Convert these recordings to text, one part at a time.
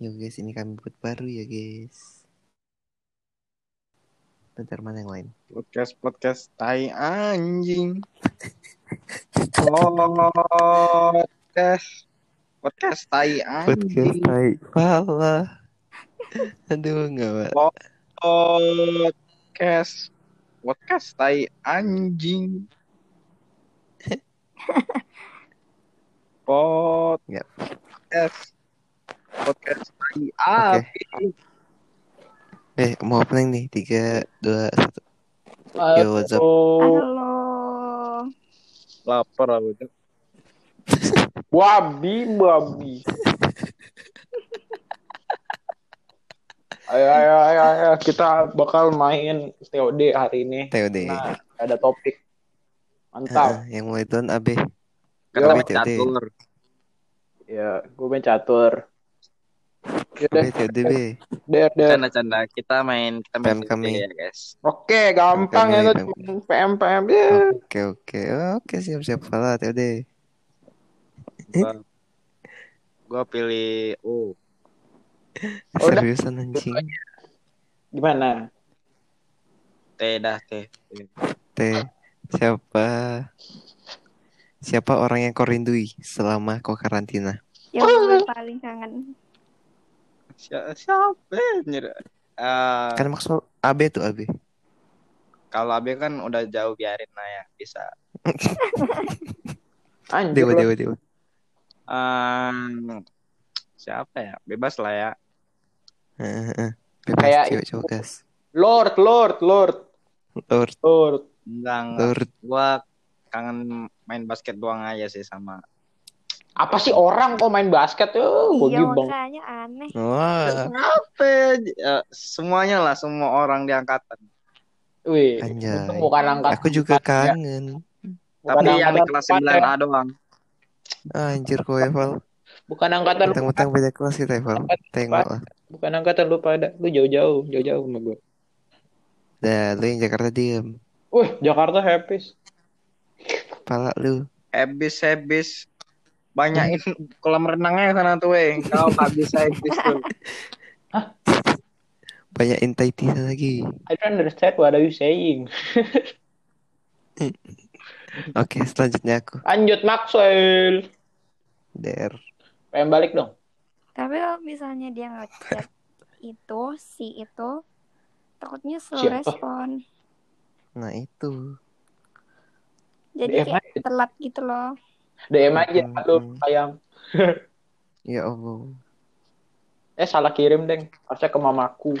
Yo guys, ini kami buat baru ya guys. Bentar mana yang lain? Podcast podcast tai anjing. Podcast podcast tai Podcast anjing. tai pala. Aduh enggak pak. Podcast podcast tai anjing. Podcast podcast tai api. Eh mau opening nih tiga dua satu. Yo what's up? Halo. Lapar aku. Babi, babi. Ayo, ayo, ayo, ayo, kita bakal main TOD hari ini. TOD. Nah, ada topik. Mantap. Heeh, yang mulai tuan AB. TOD. catur. Ya, gue main catur. Ya AB deh, TOD B. der, der. Canda-canda kita main kita main PM kami. ya guys. Oke, gampang Kami, ya tuh. PM, PM. Ya. Oke oke oke siap siap pala TOD. Gua, gua pilih oh Oh. Seriusan anjing. Gimana? teh dah teh. T siapa siapa orang yang kau rindui selama kau karantina? Yang gue paling kangen. Si- siapa anjir? Eh, Kan maksud AB tuh AB. kalau Abe kan udah jauh biarin lah ya bisa. Anjir. Dewa dewa dewa. Siapa ya? Bebas lah ya. Bebas Kayak cewek cowok gas. Lord, Lord, Lord, Lord Lord. Enggak. Lord Gua kangen main basket doang aja sih sama. Apa sih orang kok main basket? Oh, gue Iya gibang. makanya aneh. Wah Kenapa? Eh, semuanya lah, semua orang di angkatan. Wih, Anjay. untung bukan angkat. Aku juga ya. kangen Bukan Tapi yang di angkatan kelas empat ya. 9A doang. Anjir kau Eval Bukan angkatan beda kelas kita Eval Tengok lah bukan angkatan lu pada. Lu jauh-jauh, jauh-jauh sama gue. Dah lu yang Jakarta diem Wih, Jakarta happy. Pala lu Habis-habis banyakin kolam renangnya sana tuh, weh. Kau habis-habis tuh. Banyak intai lagi I don't understand what are you saying. Oke selanjutnya aku Lanjut Maxwell. Der Pengen balik dong. Tapi kalau misalnya dia ngechat itu si itu takutnya slow Siapa? respon. Nah itu Jadi DM kayak telat gitu loh. DM aja Hmm, lu sayang. Ya Allah Eh salah kirim, Deng. Harusnya ke mamaku.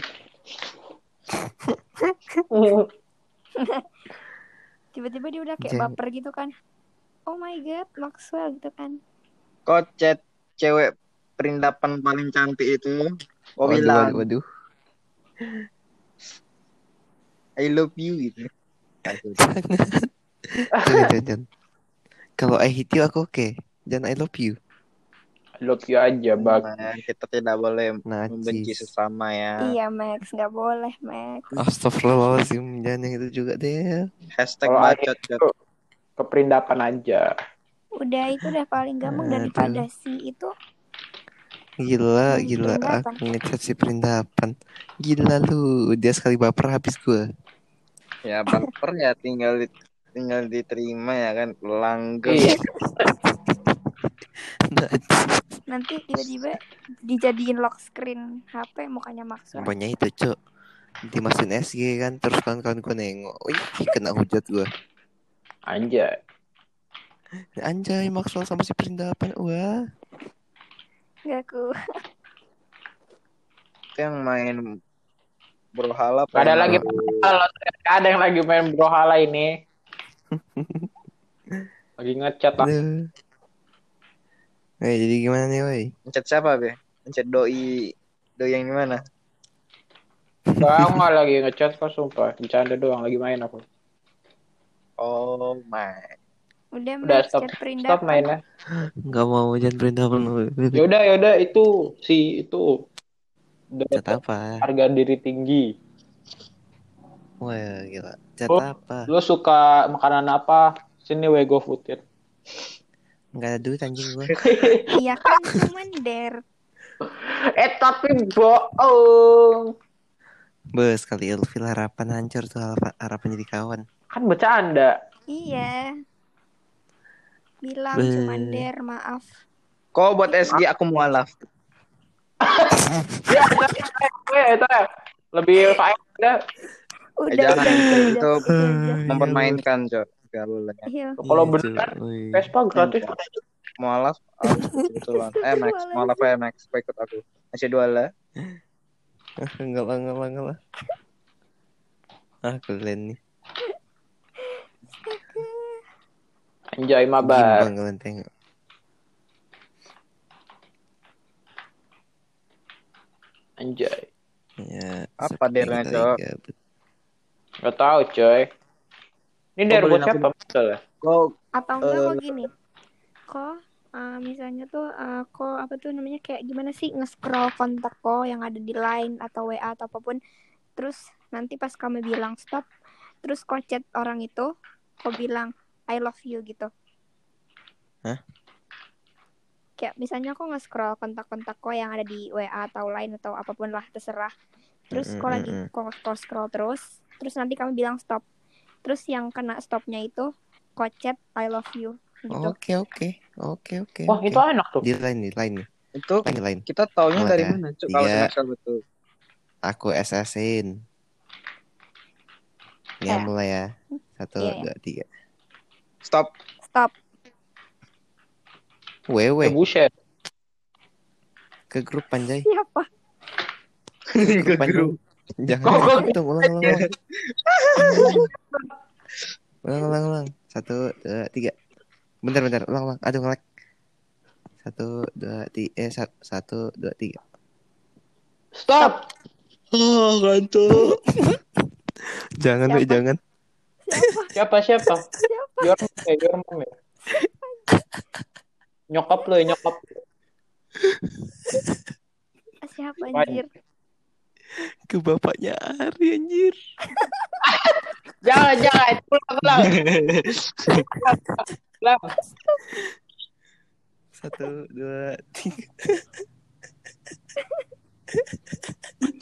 Tiba-tiba dia udah kayak baper gitu kan. Oh my god, Maxwell gitu kan. Kau chat cewek perindapan paling cantik itu. Kau Waduh bilang, waduh waduh I love you gitu. Jangan jangan Kalau I hate you aku oke Jangan I love you I love you aja, bag. Nah, kita tidak boleh membenci Najis sesama ya. Iya Max, nggak boleh Max. Astagfirullahaladzim Jangan yang itu juga deh Hashtag Kalau bacot. Cot. Ke perindapan aja. Udah itu udah paling gampang Aduh. daripada si itu. Gila Hmm, gila perindapan. Aku ngechat si perindapan Gila lu Dia sekali baper habis gue Ya baper ya tinggal tinggal diterima ya kan langgeng. Iya. Nanti tiba-tiba dijadiin lock screen HP mukanya Maxwell. Pokoknya itu cok Dimasukin SG kan Terus kawan-kawan gue nengok Wih kena hujat gue Anjay. Anjay Maxwell sama si perindapan Wah Gak ku. Itu yang main berhala Gak ada lagi gak ada yang lagi main brohala ini. Lagi ngechat lah. Eh jadi gimana nih woi Mencet siapa be? Mencet doi doi yang gimana? Nggak lagi ngechat kok sumpah. Bercanda doang lagi main aku. Oh my. Udah Udah stop. Stop perindapan. mainnya. Gak mau jangan perindapan Yaudah, yaudah itu si itu udah apa harga diri tinggi. Wah gila Cat Oh. apa Lu suka makanan apa? Sini we go footin. Gak ada duit anjing gue Iya kan cuman der. Eh tapi bohong. Bes kali Ilfil harapan hancur tuh harapan, harapan jadi kawan. Kan bercanda. Iya. Bilang Be- cuma der, maaf. Kok buat SG aku mualaf. Ya, itu, itu, itu, lebih fair ada. Udah, jangan, udah, udah, itu udah, udah. Mempermainkan, Cok. Gak boleh. Iya. Kalau Iya. Wih. Vespa gratis. Mualaf, ah, kebetulan. Eh, Max, mualaf ya, Max. Ikut aku. Masih dua lah. Ah, enggak lah, enggak lah, enggak lah. Ah, kalian nih. Anjay mabar. Kalian tengok. Anjay. Ya, Apa dernya, Cok? Gak tahu coy. Ini dari buat siapa? Ya? Kau Atau enggak Eh. kok gini. Kok eh, misalnya tuh eh, kok apa tuh namanya kayak gimana sih nge-scroll kontak kok yang ada di line atau WA atau apa pun. Terus nanti pas kamu bilang stop, terus kok chat orang itu, kok bilang I love you gitu. Hah? Kayak misalnya kok nge-scroll kontak-kontak kok yang ada di WA atau line atau apa pun lah terserah. Terus Mm, kok lagi kok scroll scroll terus, terus nanti kamu bilang stop. Terus yang kena stopnya itu kok chat I love you gitu. Oke, oke. Oke, oke. Wah itu enak tuh. Di line, di line nih. itu Line, di line. kita taunya dari ya? mana, Cok? Kalau betul. Aku SS-in. Ya, Ya. mulai ya. Satu, Iya, iya. dua, tiga. Stop. Stop. Wewe, Buset. ke grup panjai. Siapa? Ke grup. Jangan, Kok- kok- hitung, ulang, ulang, ulang. Ulang, ulang, ulang. Satu, dua, tiga. Bentar, bentar. Ulang, ulang. Aduh, ngelek. Satu, dua, tiga. Eh, satu, satu dua, tiga. Stop. Oh, ngantuk. Jangan, Siapa? Jangan. Siapa siapa? Siapa? Your mom ya, your mom ya. Nyokap lo ya, nyokap. Siapa anjir? Ke bapaknya Ari, anjir. Jangan, jangan. Pulang, pulang. Pulang. Satu, dua, tiga.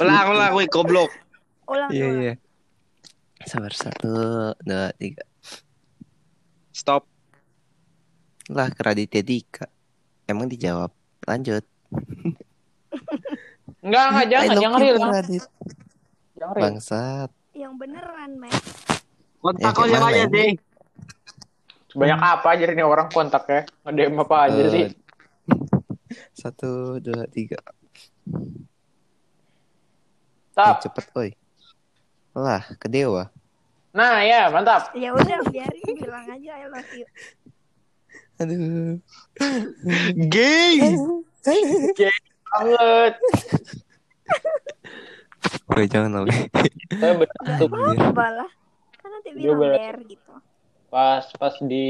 Ulang, ulang, woi, goblok. Ulang Iya, iya. Sabar, satu, dua, tiga. Stop. Lah, ke Raditya Dika. Emang dijawab. Lanjut. Enggak, enggak, jangan, jangan real. Kak Radit. Jangan real. Bangsat. Yang beneran, Mas. Kontak Ya, mana aja, ini? deh? Sebanyak apa aja nih orang kontak ya? Nge-DM apa aja Eh, sih? Satu, dua, tiga. Stop. Eh, cepet, oi. Lah, ke Dewa. Nah, ya, mantap. Ya udah biarin bilang aja I love you. Aduh. Gay. Banget. Woi, jangan, Woi. Saya bentuk Apa lah? Kan nanti Dia bilang der gitu. pas pas di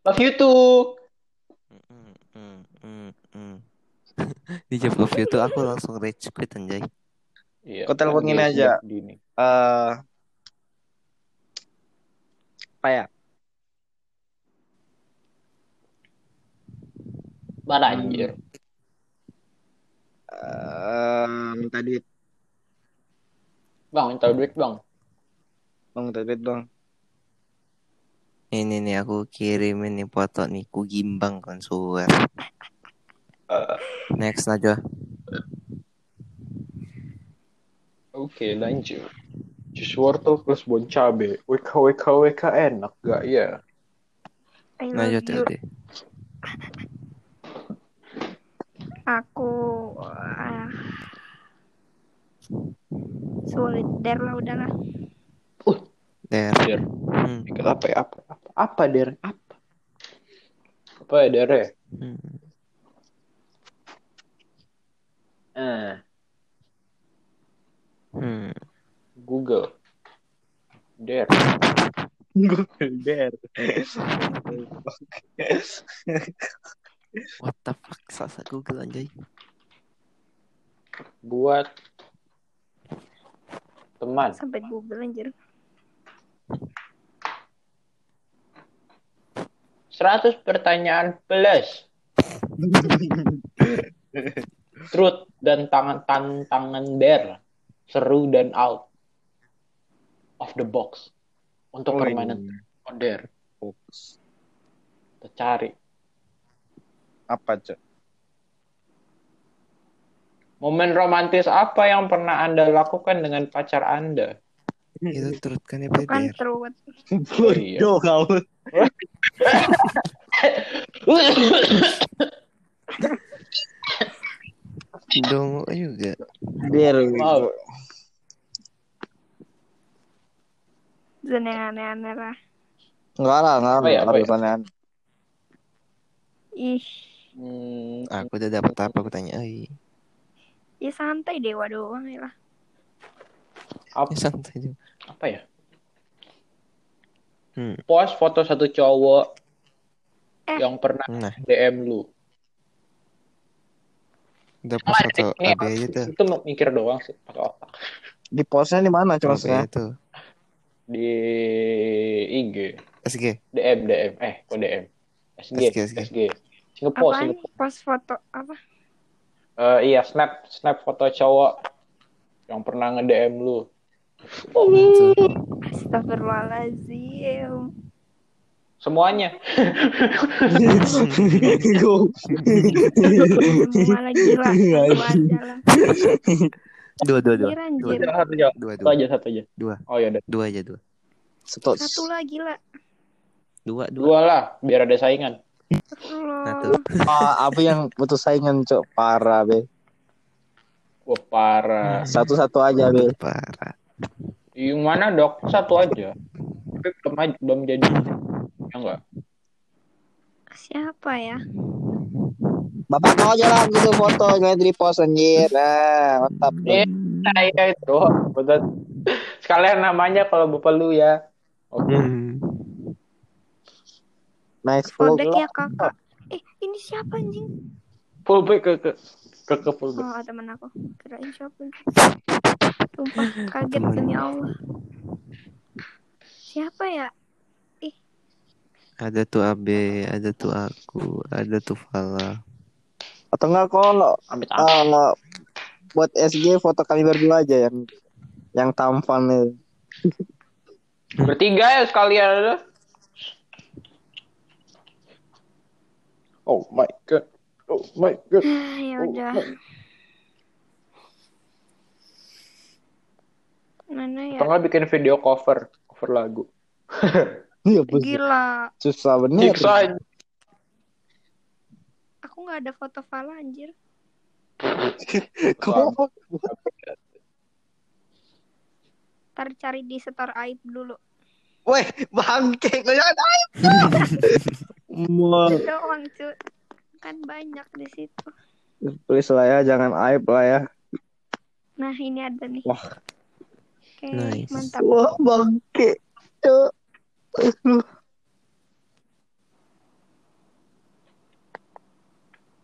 love you too. Di Jeff Love You tuh aku langsung rage quit anjay. Iya. Kau telepon lagi gini aja. Eh, apa ya? Mana anjir? Eh, minta duit. Bang, minta duit bang. Bang, minta duit dong. Ini nih aku kirimin nih foto nih ku gimbang konsuler. Next aja. Oke, lanjut. Jus wortel plus bon cabe. WK WK WK enak gak ya? I love Lanjut you. deh. Aku ah, sulit der lah udahlah. Der. Der. Hmm. Ikut apa ya? Apa? Apa, apa der? Apa? Apa ya der ya? Hmm. Eh, Hmm. Google. Der. Google der. What the fuck sasa Google anjay. Buat teman. Sampai Google anjir. 100 pertanyaan plus. Truth dan tangan tantangan dare. Seru dan out of the box. Untuk Oh, permainan ini. modern. Fokus. Kita cari. Apa, Cok? Momen romantis apa yang pernah Anda lakukan dengan pacar Anda? Itu turut kan ya Bukan Beder. truth. Oh, iya. Bodoh kau. Dong juga. Mau. Dan yang aneh-aneh lah. Enggak lah, enggak Apa ya, apa ya? harus aneh-aneh. Ih, Hmm, Aku udah dapat apa aku tanya. Ai. ya santai dewa doang ya lah. apa, Ya santai juga. apa ya? Hmm. Post foto satu cowok Eh. yang pernah Nah, DM lu. udah pas foto Ini AB aja tuh. Itu mikir doang sih pakai otak. Di postnya di mana, AB Cok? tuh. Di IG, SG. DM, DM, eh kok DM? SG, SG, SG. SG. Singapore, Apaan? Singapore. Pas foto apa? Eh, iya, snap, snap foto cowok yang pernah nge-DM lu. Tuh. Astagfirullahaladzim. Semuanya. Gila. Lah. Dua, dua, dua. Anjir. Dua, Satu aja, Dua, satu dua. aja, satu aja. Dua. Oh ya. Dua aja, dua. Satu. Satu lah gila. Dua, dua. Dua lah, biar ada saingan. Astagfirullah. Ah, apa yang butuh saingan, Cok? Parah, Be. Wah, parah. Satu-satu aja, Be. Parah. Yang mana dok? Satu aja. Tapi belum belum jadi. Ya enggak? Siapa ya? Bapak mau aja lah gitu foto, jangan di post anjir. Nah, mantap. Eh, saya itu. Betul. Sekalian namanya kalau bapak lu ya. Oke. Hmm. Nice lah. ya kakak. Eh, ini siapa anjing? Full back ke ke ke, ke full back. Oh, temen aku. Kirain siapa. Sumpah, kaget demi Allah. Siapa ya? Ada tuh AB, ada tuh aku, ada tuh Fala. Atau enggak kalau Amit amit. ah, buat SG foto kami berdua aja yang yang tampan nih. Bertiga ya sekalian. Oh my god. Oh my god. ya Oh udah. my- Mana ya? Nggak bikin video cover, cover lagu. Iya, bos. Gila. Susah bener. Siksa. Aku nggak ada foto Fala anjir. Kok Ntar cari di setor aib dulu. Weh, bangke kau jangan aib. Mau Doang cu. Kan banyak di situ. please lah ya, jangan aib lah ya. Nah ini ada nih. Wah. Oke, Nice. mantap. Wah, bangke. Cok.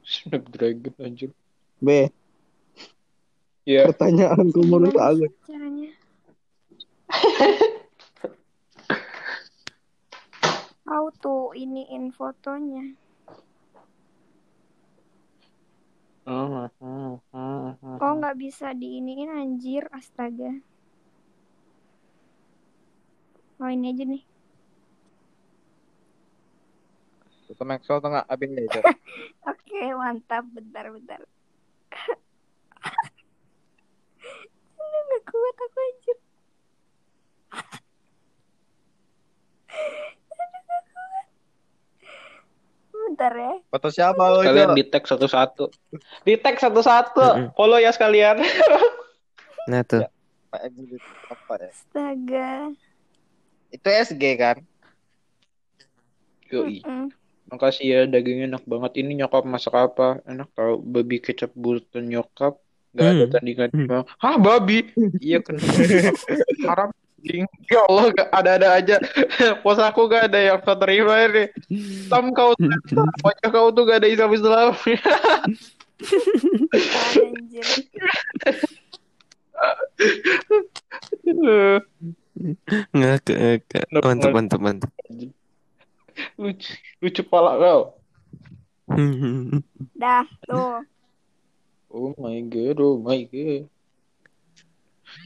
Snapdragon anjir. B, Ya. pertanyaan ku menurut Gimana aku. to iniin fotonya? Kok nggak bisa diiniin anjir, astaga. Oh ini aja nih. Itu Maxwell tuh nggak abis itu. Oke, mantap. Bentar, bentar. Aduh, nggak kuat aku anjir. Aduh, nggak kuat. Bentar ya. Foto siapa lo Kalian itu? di tag satu-satu. Di tag satu-satu. Follow ya sekalian. Nah tuh. Apa ya? Astaga. Itu SG kan? Yoi. Mm. Makasih ya dagingnya enak banget. Ini nyokap masak apa? Enak tau babi kecap buatan nyokap. Gak ada Hmm. tandingan. Hmm. Hah babi? iya kan. Haram. Anjing. Ya Allah ada-ada aja. Pos aku gak ada yang bisa terima ini. Tam kau wajah kau tuh gak ada Islam-Islam. Anjir. Ngakak, ngakak. Enak Mantap, mantap, mantap. lucu, lucu pala kau. Dah, tuh. Oh my god, oh my god.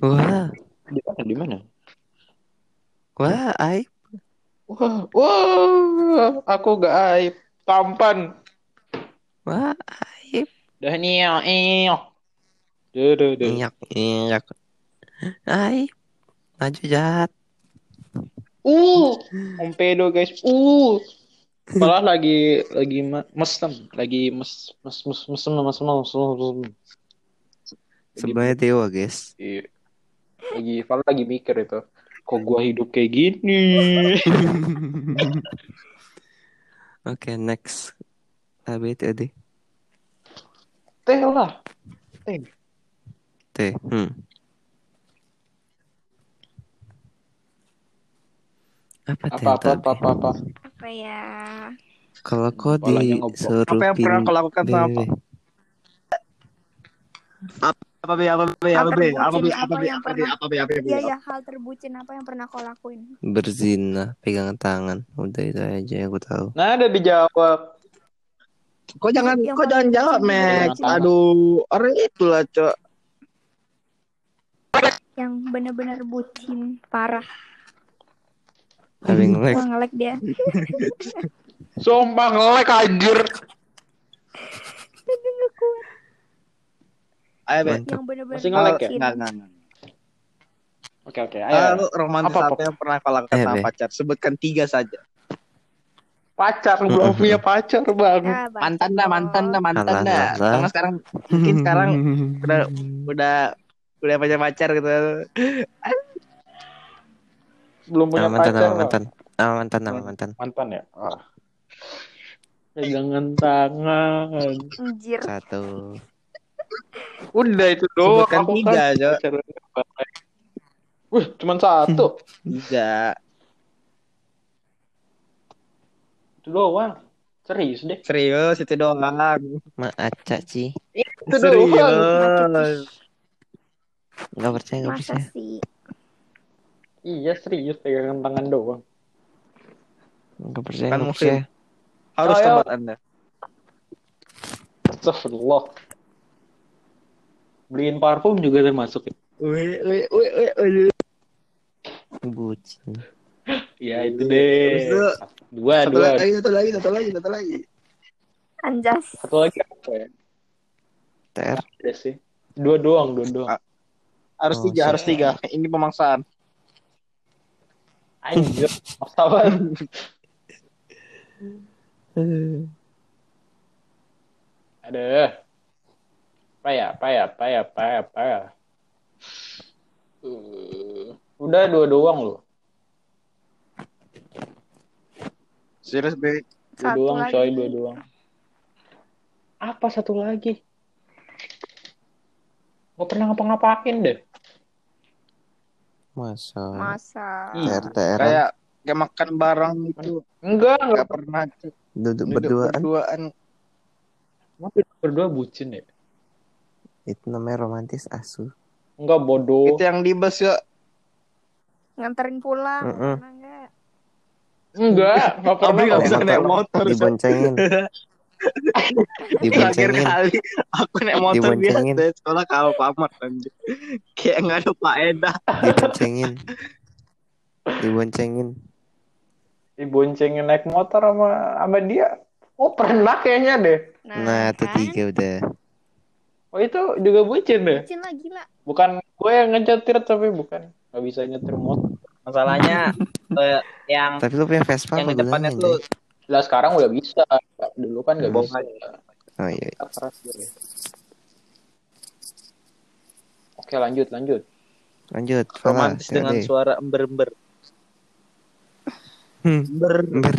Wah, Di mana? Di mana? Wah, aib. Wah, wah, aku gak aib. Tampan. Wah, aib. Dah nih, eh. Duh, duh, duh. Inyak, inyak. Aib. Maju jahat. Uh, Om pedo guys. Uh. Malah lagi lagi mesem, lagi mes mes mes mesem mesem mesem mesem. Sebenarnya dewa, guys. Iya. Lagi Val lagi mikir itu. Kok gua hidup kayak gini? Oke, next. ABTD. Teh lah. Teh. T. Hmm. Apa T? Apa apa tadi? apa apa apa. Apa ya? Kalau kau disuruh Apa yang pernah kau lakukan sama pilih. Apa be apa be apa be apa be apa apa be apa be apa be apa be Iya ya hal terbucin apa yang pernah kau lakuin? berzina, pegangan tangan. Udah itu aja yang aku tahu. Nah, ada dijawab. Kok jangan Yang kok jangan paling jawab, bucin. Aduh, orang itulah, Cok. Yang benar-benar bucin parah. Tapi nge-lag. Wah ngelek dia. Sumpah ngelek anjir. Ayo, Be. Mantap. Yang benar-benar Masih ngelek ya? Enggak, enggak, enggak. Oke oke, Ah, ayo. lu romantis Apa, apa, yang pernah kau lakukan sama pacar? Sebutkan tiga saja. Pacar belum punya pacar, Bang. Ya, bacot Mantan dah, mantan dah, mantan dah. Karena sekarang mungkin sekarang udah udah udah punya pacar gitu. Belum punya Nama mantan, pacar. Bang. mantan. Nama mantan, nama mantan. Mantan ya? Ah. Pegangan tangan. Anjir. Satu. Udah itu doang. Sebutkan Aku tiga, kan. Wih, cuma satu. Tiga. Itu doang. Serius deh. Serius itu doang. Ma aca sih. Itu doang. Serius. Enggak percaya, enggak percaya. sih? Iya serius pegangan tangan doang. Enggak percaya, Kan enggak mungkin. percaya. Harus tempat Anda. Astagfirullah. Beliin parfum juga termasuk. ya? Wih, wih, wih, wih, wih. Bucin. Ya itu deh. itu, Dua, Satu dua. lagi, satu lagi, satu lagi, satu lagi. Anjas. Satu lagi apa ya? TR. Ada sih. Dua doang, dua doang. Harus Oh, tiga, harus tiga. Ini pemaksaan. Anjir. Masalah. Ada. Apa ya, apa ya, apa ya, apa ya, apa ya. Eh, udah dua doang loh. Serius, Be. Dua Satu doang, lagi. coy, dua doang. Apa satu lagi? Gak pernah ngapa-ngapain deh. Masa. Masa. TR, TR. Kayak kayak makan bareng itu Enggak, enggak nggak pernah Duduk duduk berduaan. berduaan. pernah berdua bucin ya. Itu namanya romantis asu. Enggak bodoh. Itu yang di bus ya. Nganterin pulang. Pernah nggak? Enggak, enggak pernah. Abri nggak bisa motor. naik motor. Diboncengin. Diboncengin. kali aku naik motor Diboncengin. biasa sekolah kalau pamer anjir. Kayak nggak ada faedah. Diboncengin. Diboncengin. Diboncengin naik motor sama sama dia. Oh, pernah kayaknya deh. Nah, itu kan? tiga udah. Oh, itu juga bucin deh. Bucin lah gila. Bukan gue yang nyetir tapi bukan. Gak bisa nyetir motor. Masalahnya eh, yang Tapi lu punya Vespa yang di depannya tuh? Lah sekarang udah bisa. Dulu kan gak Bohong bisa. Oh iya. Gue. Oke, lanjut, lanjut. Lanjut. Fala, romantis dengan TOD. suara ember-ember. Hmm. Ember, Ber.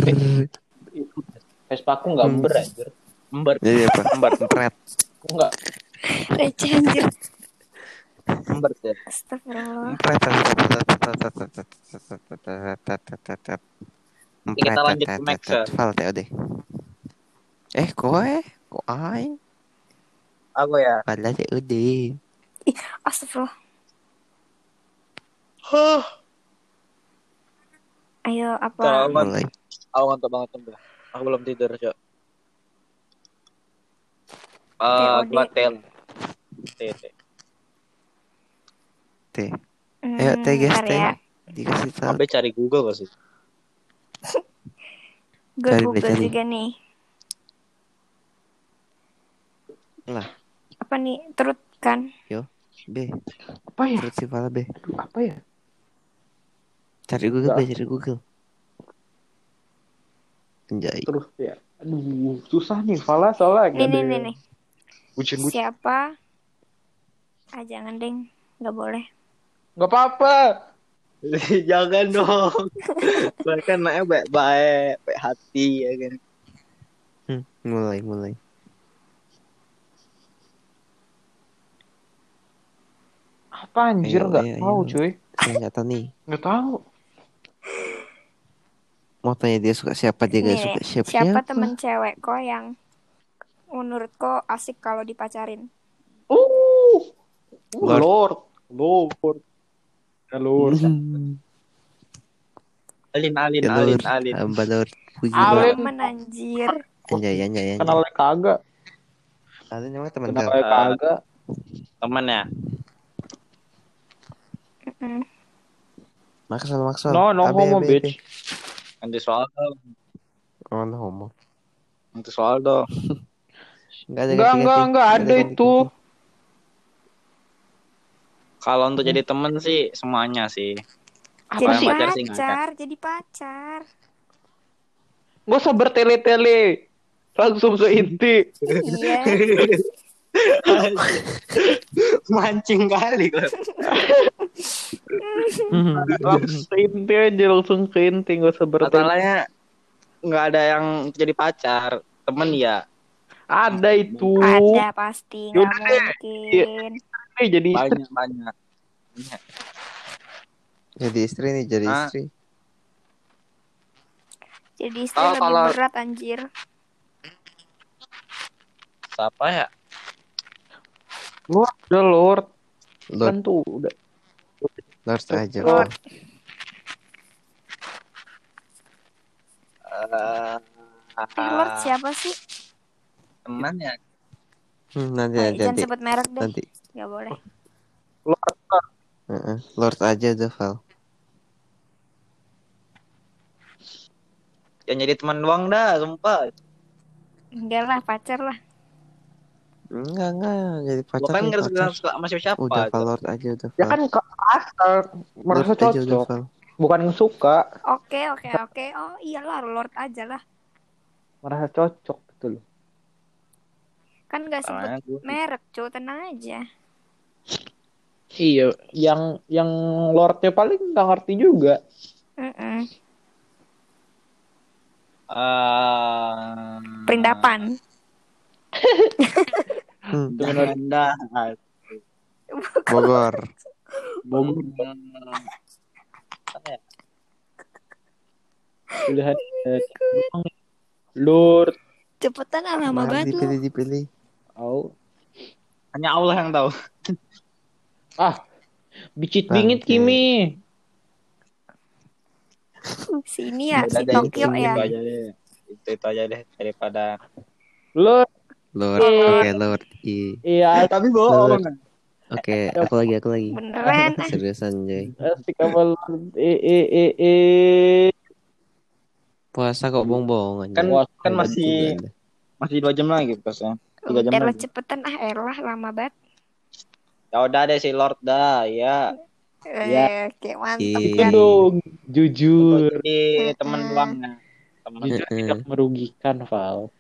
Vespa aku gak Hmm. ber anjir. ember, Jadi apa? Empat empret. Aku gak. Receh anjir. ember ya. Astagfirullah. Kita lanjut ke ya. Eh, kowe? Kok aing? Aku ya. Padahal TOD. Astagfirullah. Ayo apa? Mulai. aku ngantuk banget sumpah. Aku belum tidur, Cok. Eh, TOD. gua tel. T T. T. Ayo, T, guys, bentar T. ya. Dikasih tahu. Abe cari Google pasti. Gue Cari Google cari. juga nih. Lah, Apa nih? Turut kan? B. Apa ya? Terus si Vala B. Aduh, apa ya? Cari Google B, Enggak. cari Google. Anjay. Terus ya. Aduh, susah nih Fala soalnya. Nih nggak nih nih nih. Siapa? Ah jangan deng, nggak boleh. Gak apa-apa. Jangan dong. Kan naik baik-baik, baik hati ya kan. Hmm, mulai, mulai. Apa anjir nggak tahu ayo. cuy. Saya nggak tahu nih. Nggak tahu. Mau tanya dia suka siapa, dia gak Nih, suka siapa. siapa temen cewek kok yang menurut kok asik kalau dipacarin? Uh, Lord. Lord, Lord, Ya, Lord. Hmm. Alin, Alin, Ya, Alin, Lord. Alin. Hamba Lord. Puji Alin. Lord. Anjir. Anjay, anjay, anjay. Kenal kagak, Alin emang teman kenal kagak. Temen ya. Mm. Maksud, maksud. No, no homo bitch. Nanti soal dong. Oh, no homo. Nanti soal dong. Enggak Enggak, enggak, enggak ada itu. Kalau untuk jadi temen sih semuanya sih. Jadi yang pacar sih pacar, jadi pacar. Gak usah bertele-tele. Langsung ke inti. iya. Mancing kali. Langsung ke inti aja, langsung ke inti. Gak usah bertele. Masalahnya nggak ada yang jadi pacar. Temen ya Ada itu. Ada pasti, nggak deh. Eh, jadi istri. banyak banyak. Jadi istri nih, jadi Ah. istri. Jadi istri Oh, lebih kalau- berat anjir. Siapa ya? Lord, udah Lord. Lord, Kan tuh udah. Lord aja. Lord. Eh, Eh, Lord siapa sih? teman ya. Hmm, nanti, Eh, nanti, jangan nanti. sebut merek deh. Nanti. Gak boleh. Lord. Heeh. Lord aja udah, Val. Yang jadi teman doang dah, sumpah. Enggak lah, pacar lah. Enggak, enggak. Jadi pacar. kan nih, nggak suka sama siapa-siapa. Udah, Val. Lord aja udah, Ya Val. kan ke asal merasa cocok. Bukan suka. Oke, oke, oke. Oh iyalah, Lord aja lah. Merasa cocok gitu loh. Kan gak sebut merek, cuy. Tenang aja. Iya, yang yang Lordnya paling nggak ngerti juga. Mm-mm. Eh, Perindapan. Hmm, Jangan dah. Bogor. Bogor. Udah ada Lord. Cepetan ah, lama banget dipilih, dipilih. Oh. Hanya Allah yang tahu. Ah, bicit Bangke. bingit Kimi. Sini ya, si Tokyo ya. Itu aja deh. Itu, itu aja deh daripada. Lord. Lord. Eh. Oke, Lord. I. Iya, Tapi bohong. Oke, aku lagi, aku lagi. Beneran. Seriusan, Jay. asik Lord. Eh, eh, eh, eh. Puasa kok bohong-bohong Kan aja. kan masih masih dua jam lagi pasnya. Tiga jam Udah lagi. cepetan ah, elah lama banget. Ya udah deh si Lord dah, ya. Eh, oke mantap. Itu kan. dong, jujur. Jadi teman doang ya. Teman Jujur Mm-mm. tidak merugikan, Val.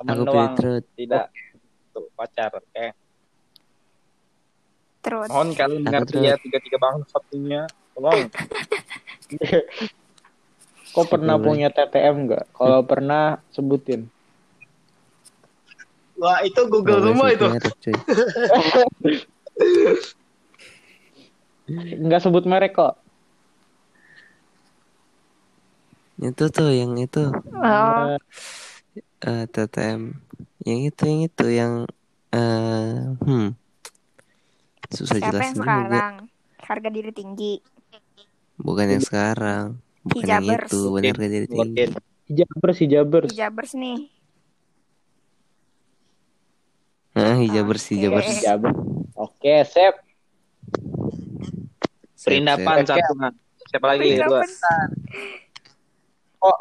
Aku pilih doang, tidak untuk pacar. Oke. Terus. Mohon kalian mengerti ya tiga-tiga bangsatnya. Tolong. Kau pernah punya TTM nggak? Kalau pernah, sebutin. Wah, itu Google boleh semua itu. merek, cuy. Nggak sebut merek kok. Itu tuh, yang itu. Oh, eh TTM. Yang itu, yang itu, yang... eh hmm. Susah siapa yang jelasin juga. sekarang? Harga diri tinggi. Bukan yang sekarang. Bukan yang Hijabers. itu. Benar gak jadi tinggi. Lordin. Si Jabers, si Jabers. Hijabers nih. Ah, hijabers, Oke. hijabers. Jabar. Oke, sip. Sip, Perindapan satu kan. Siapa lagi? Dua. Perindapan. Oh,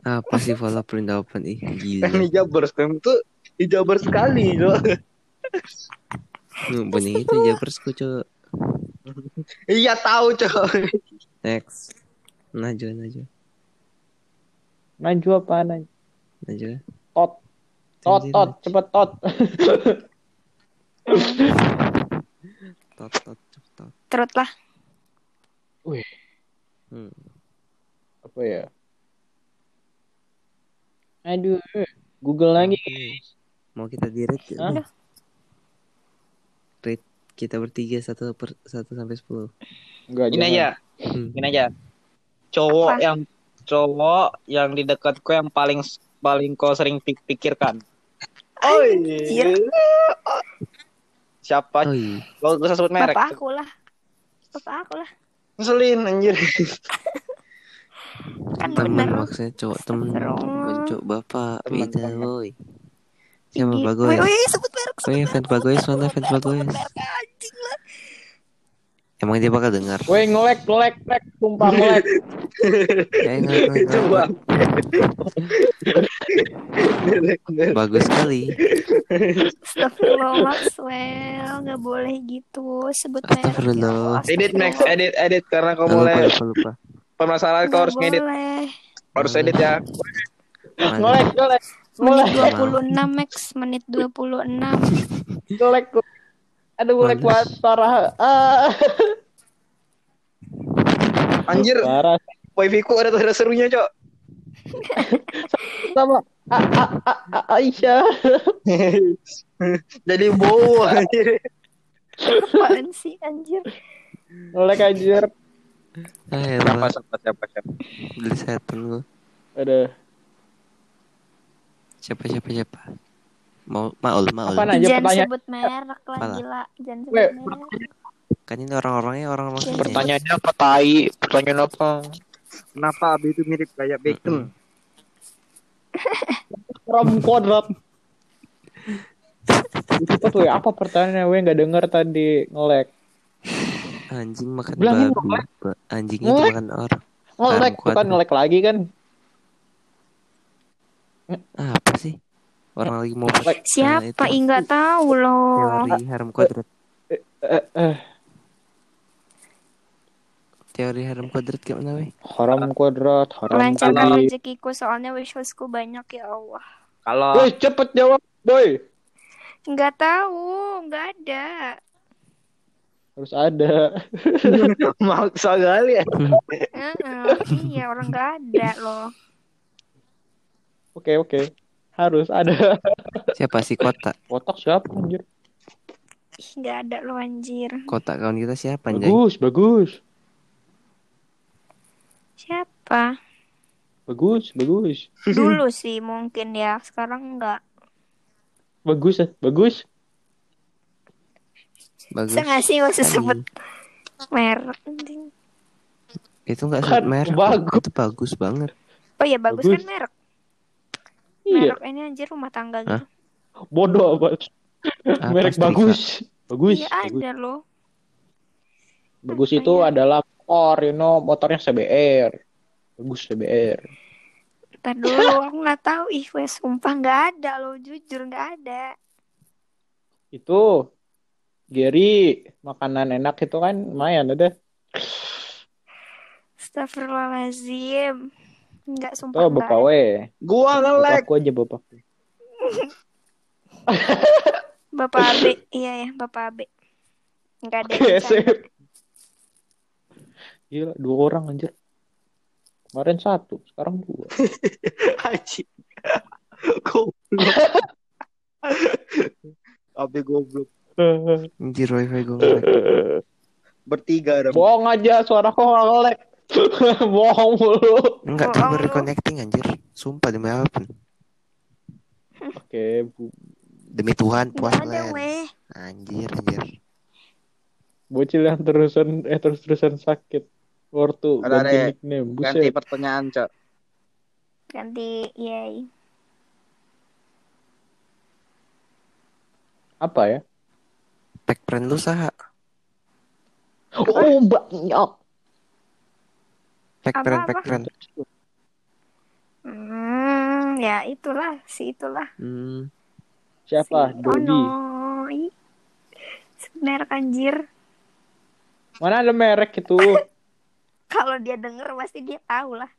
Apa sih follow perindapan ih Kan gila. hijabers itu hijabers sekali loh. Hmm, Bening itu hijabers ku cok. Iya tahu coy. Next. Najwa, Najwa, Najwa apa Najwa? Najwa. Tot. Tot, tot, cepet tot. Tot, tot, tot, tot. Terus lah. Hmm. apa ya? Aduh, Google lagi. Mau kita di rate Hah? ya? Rate kita bertiga satu per satu sampai sepuluh. Enggak, Ini aja, Hmm. ini aja. Cowok Apa? yang cowok yang di dekatku yang paling paling kau sering pik- pikirkan. Oh Anjir. Siapa? Oh iya. Gak usah sebut merek. Bapak aku lah. Bapak aku lah. Ngeselin anjir. Kan Temen bener. maksudnya cowok temen cowok bapak beda temen. boy. Siapa bagus? Woi, woi, sebut merek. Iya fans bagus mana fans bagus? Anjing lah. Emang dia bakal dengar? Woi, ngelek, ngelek, ngelek, sumpah ngelek. Ya enggak, Coba. Bagus sekali. Astagfirullah Maxwell Gak boleh gitu Sebut merek Astagfirullah. ya. edit Max, edit, edit karena kau lupa, mulai lupa, lupa. permasalahan kau Gak harus ngedit, boleh harus edit ya. Ngelek, ngelek, Menit ngelek, 26 Max Menit 26 ngelek. Aduh, ngelek Mana? banget parah. Ah. Anjir, Parah. wifi ku ada ada serunya, Cok. Sama A A A A Aisyah. Jadi bau anjir. Apaan sih anjir Ngelek anjir. Ah, Siapa, siapa, siapa, siapa. Beli setan gua. Aduh. Siapa, siapa, siapa? Mau, maul, maul. Apaan aja Jangan pertanyaan? sebut merek lah Apalah. gila Jangan sebut Weh, merek Kan ini orang-orangnya orang-orang. Pertanyaannya apa tai? Pertanyaan apa? Kenapa Abi itu mirip kayak bacon? Ram kuadrat. Apa tuh ya? Apa pertanyaannya? Gue nggak denger tadi ngelek. Anjing makan Bilangin babi. ngelek. Ba- Anjing itu Ngelek. makan orang. Ngelek Haram bukan kuadrat. ngelek lagi kan? Apa sih? Orang lagi mau Siapa? itu. Ih nggak tahu loh teori haram kuadrat. Eh, eh, Teori haram kuadrat kayak mana weh? haram kuadrat, haram Lancarkan rezekiku Soalnya wishlistku banyak ya Allah Kalau Woi, cepet jawab, boy. Nggak tahu Nggak ada Harus ada. maksa kali ya. Iya orang nggak ada loh Oke, oke. Harus ada. Siapa sih kota? Kotak siapa anjir? Nggak ada loh anjir Kota kawan kita siapa anjay? Bagus, bagus. Siapa? Bagus, bagus. Dulu sih mungkin ya Sekarang nggak Bagus, eh. bagus. Bagus. Bisa nggak sih nggak usah Anjing. sebut merek. Itu enggak Kan sebut merek. bagus. Itu bagus banget. Oh iya bagus, Bagus. kan merek Iya, Merek ini anjir rumah tangga Hah? gitu bodoh amat. Apa, Merek Strika? bagus. Bagus, Iya bagus. ada loh Bagus itu Iya. adalah motor, you know, motornya CBR. Bagus CBR. Ntar dulu aku nggak tahu ih wes sumpah nggak ada loh jujur nggak ada Itu Gary makanan enak itu kan lumayan ada. Astagfirullahaladzim nggak sumpah nggak bapak we. Gua ngelek. Bapak aja bapak. Bapak Abe iya ya Bapak Abe nggak ada sip. Gila, dua orang anjir. Kemarin satu, sekarang dua. Haji. Goblok. Abi goblok. Anjir wifi ngelek. Bertiga ada. Bohong aja, suara kok ngelek. Bohong mulu. Enggak lu. reconnecting anjir. Sumpah demi apa? Oke, Bu. Demi Tuhan puas weh Anjir anjir. Bocil yang terusan eh terus-terusan sakit. Ortu Ada, ganti ada. nickname. Ganti Buset. pertanyaan, Cok. ganti yay Apa ya? Pack friend lu saha? Oh, banyak. Pack friend. Hmm, ya itulah, si itulah. Hmm. Siapa? Si Dodi. Ono. Sebenarnya anjir. Mana ada merek itu? Kalau dia denger pasti dia tahu lah.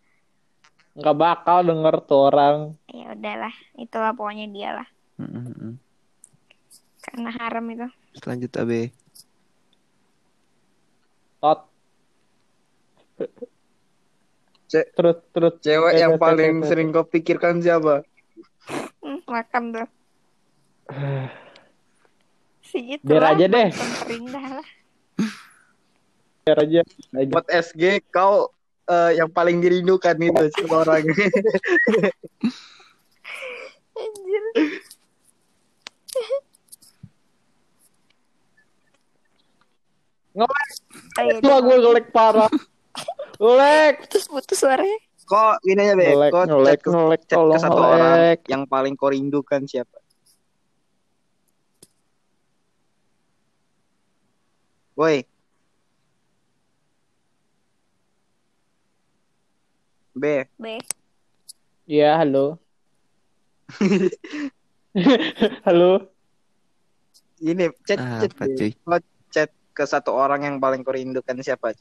Nggak bakal denger tuh orang. Ya udahlah, itulah pokoknya dia lah. Mm, mm, mm. Karena haram itu. Selanjut abe. Tot. Ce- Terus, terus. Cewek yang paling sering kau pikirkan siapa? Hmm, makan tuh. Si itu Biar aja deh. lah. Biar aja. aja. Buat SG kau eh, yang paling dirindukan itu siapa orang? Anjir. Ngelek. Ayo, Wah, gue ngelek parah. Ngelek. putus-putus suaranya. Kok gini aja be, Ngelek, kok ngelek, chat ke, ngelek. chat ke Tolong satu orang yang paling kau rindukan siapa? Woi. B. B. Iya, halo. halo. Ini chat Ah, chat apa cuy? Chat ke satu orang yang paling kau rindukan siapa?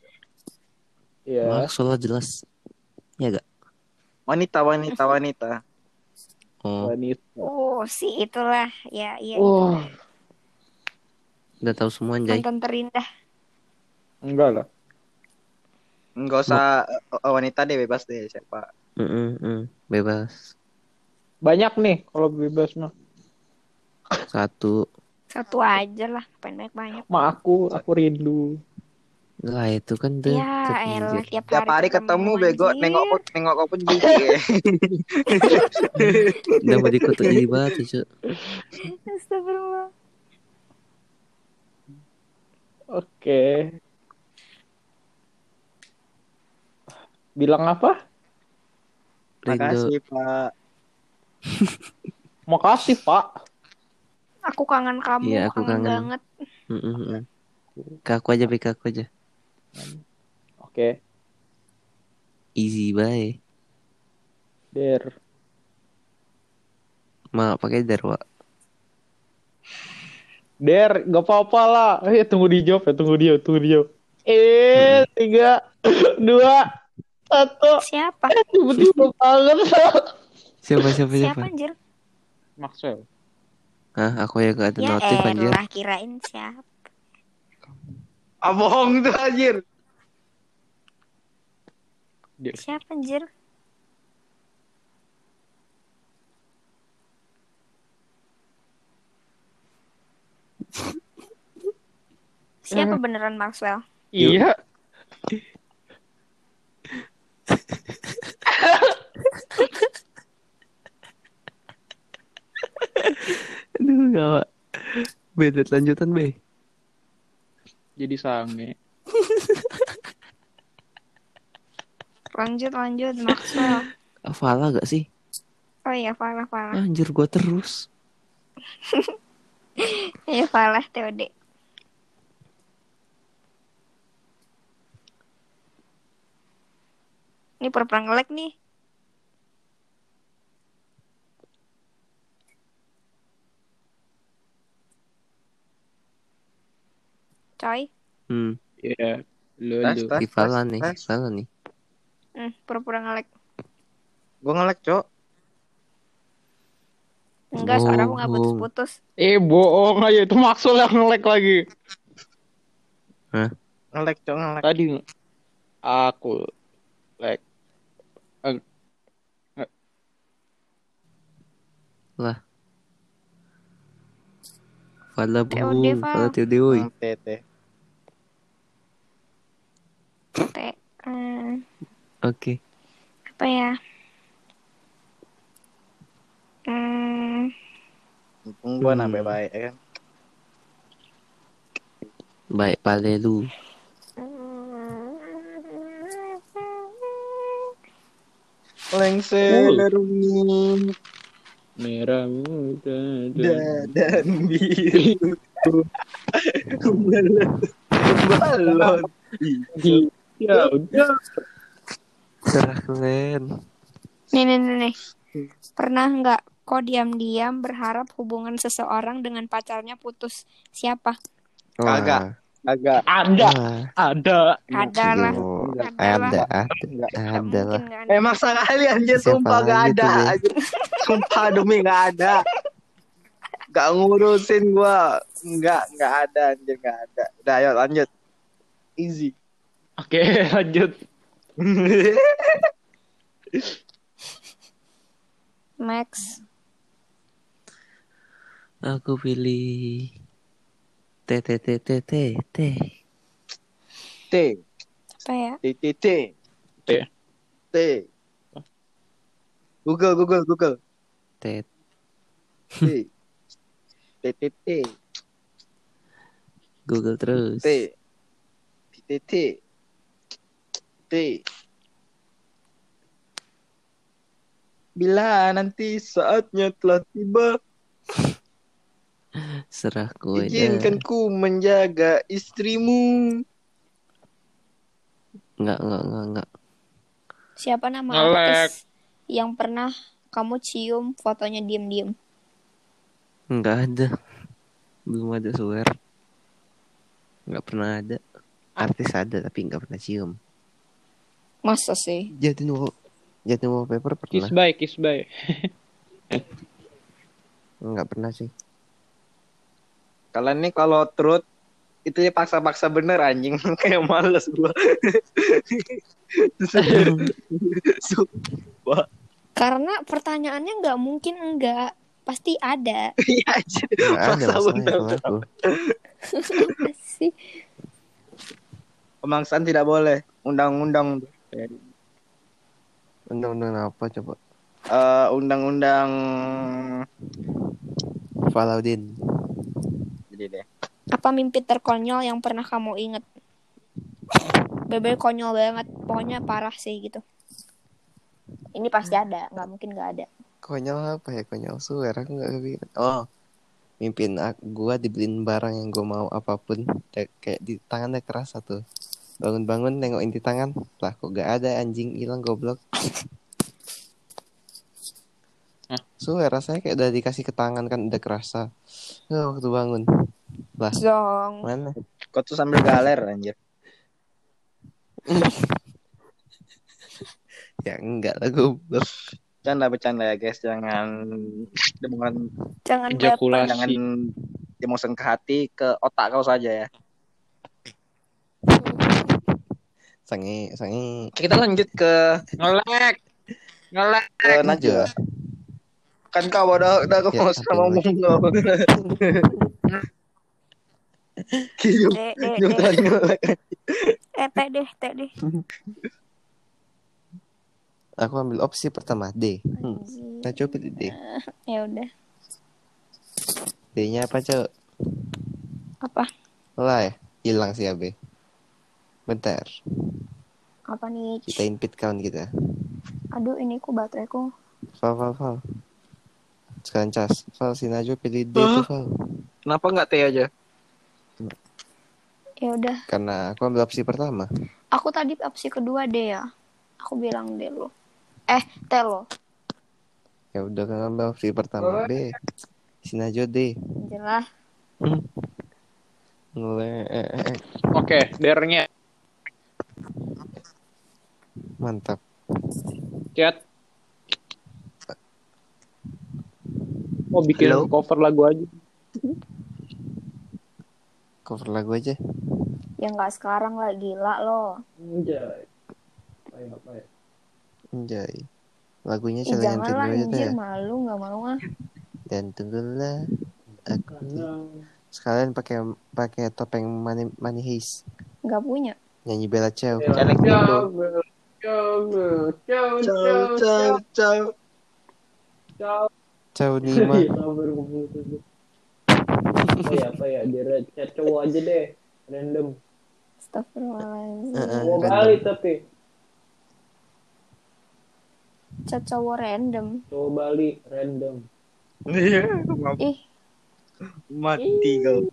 Iya. Maksudnya jelas. Ya gak? Wanita, wanita, wanita. Oh, Wanita. Oh, si itulah. Ya, iya. Wah, udah tahu semua anjay. Mantan terindah. enggak lah. Enggak usah eh, wanita deh, bebas deh siapa. Mm, mm, mm. Bebas. Banyak nih kalau bebas mah. Satu. Satu aja lah. Pengen banyak-banyak. Ma aku, aku rindu. Lah itu kan deket Ya, elah anjir. tiap, Tiap hari ketemu bego, anjir. nengok kau, nengok kau pun jijik ya. Udah mau dikutuk banget cuy. Astagfirullah. Oke. Bilang apa? Rindu. Makasih Pak. Makasih, Pak. Aku kangen kamu, Iya, aku kangen, kangen. banget. Mm, mm, mm. Ke aku aja, Be, ke aku aja. Oke. Easy bye. Der. Ma, pakai darwa. Der, gak apa-apa lah. Eh, tunggu dijawab ya, tunggu dia, tunggu dijawab. Eh, tiga, dua, satu. Siapa? Tiba-tiba banget. Siapa, siapa, Siapa siapa? anjir? Maxwell. Hah, aku yang gak ada Ya notif anjir. elah kirain siapa. Ah bohong tuh anjir. Siapa anjir? Siapa beneran Maxwell? Iya. Aduh, gak. Beda lanjutan, Be. Jadi sange. Lanjut lanjut Maxwell. Fala gak sih? Oh iya Falah Falah. Anjir, gua terus. Iya Falah TOD. Ini pura-pura ngelek nih. Coy, Hmm, Iya. Lu, Tas, lu. si Fala nih, Fala nih. hmm, pura-pura ngelek. Gue ngelek, Cok. Enggak, suara aku nggak Bohong. putus-putus. Eh, bohong aja. Itu Maxwell yang nge-lag lagi. Ngelek, Cok, ngelek. Tadi aku lag. Fala TOD, bohong, Fal. Fala TOD, woi. Hmm, tete. T. hmm, Oke. apa ya? Hmm, Mumpung gue nambah baik ya kan. Baik, pale lu. Lengser rumi. Merah muda Da- dan biru. Balon. Balon. Ya udah. Serah kalian. Nih, nih, nih, nih. Pernah nggak kok diam-diam berharap hubungan seseorang dengan pacarnya putus? Siapa? Kagak. Agak. Ada, Wah, ada. Ada lah. Ada ada, lah. ada, Enggak. Nggak ada lah. nggak ada. Emang sekali anjir Siapa sumpah gak ada. anjir. Sumpah demi gak ada. Gak ngurusin gua. Enggak, enggak ada anjir, enggak ada. Udah ayo lanjut. Easy. Oke, lanjut. Max. Aku pilih T T T T T T. T. Apa ya? T T T. T. T. Google, Google, Google. T T. T T T. Google terus. T. T T T. T. Bila nanti saatnya telah tiba, Serah ku izinkan ku menjaga istrimu. Enggak, enggak, enggak, enggak. Siapa nama artis yang pernah kamu cium fotonya diem-diem? Enggak ada. Belum ada swear. Enggak pernah ada. Artis ada tapi enggak pernah cium. Masa sih? Jatin wall, Jatin wallpaper Kiss pernah. bye, kiss bye. Enggak pernah sih. Kalian nih kalau truth itu ya paksa-paksa bener anjing kayak males gua. Karena pertanyaannya nggak mungkin enggak. Pasti ada. Iya Paksa bener. Pemaksaan tidak boleh. Undang-undang Undang-undang apa coba? eh, undang-undang Falaudin. jadi deh. Apa mimpi terkonyol yang pernah kamu inget? Bebe konyol banget. Pokoknya parah sih gitu. Ini pasti ada. Nggak mungkin nggak ada. Konyol apa ya? Konyol swear aku enggak kepikiran. Oh. Mimpin aku, gua dibeliin barang yang gua mau apa pun Kayak- kayak di tangannya keras satu bangun-bangun nengokin di tangan lah kok gak ada anjing hilang goblok? Swear rasanya kayak udah dikasih ke tangan kan udah kerasa Eh, waktu bangun lah Zong. mana Kau tuh sambil galer anjir. ya enggak lah goblok Bercanda bercanda ya guys, jangan jangan Jangan jangan emosi ke hati ke otak kau saja ya. Sange sange Kita lanjut ke Ngelek. Ngelek. ke Najwa. Kan kau udah udah kau Ya, mau tapi ngomong Dek, dek, nyup dek. ngelek. Eh, teh deh, teh deh. aku ambil opsi pertama D hmm. Nah coba pilih D Ya udah. D nya apa cok Apa? lah hilang si AB bentar Apa nih? kita invite kawan kita Aduh, ini ku bateraiku. Val Val Val sekarang cas Val si Najwa pilih D tuh Val Kenapa nggak teh aja? Ya udah. karena aku ambil opsi pertama Aku tadi opsi kedua deh ya. Aku bilang deh lo. Eh, teh lo. ya udah kan ambil opsi pertama B si Najwa D Jelas. Ngelek. Oke, dernya. Mantap Chat. Oh, bikin Halo? cover lagu aja. cover lagu aja Ya nggak sekarang lah, gila lo. Anjay. Anjay lagunya celengan jangan lah dulu aja anjir, deh malu nggak mau ah. dan tunggulah aku sekalian pakai pakai topeng money money heist Nggak punya. nyanyi Bella Ciao gitu. Ciao, ciao, ciao. Ciao Nima apa ya apa ya dia chat cowok aja deh random Astagfirullahaladzim. Kali tapi Chat cowok random. cowok Bali random Iya, Ih, mati kau.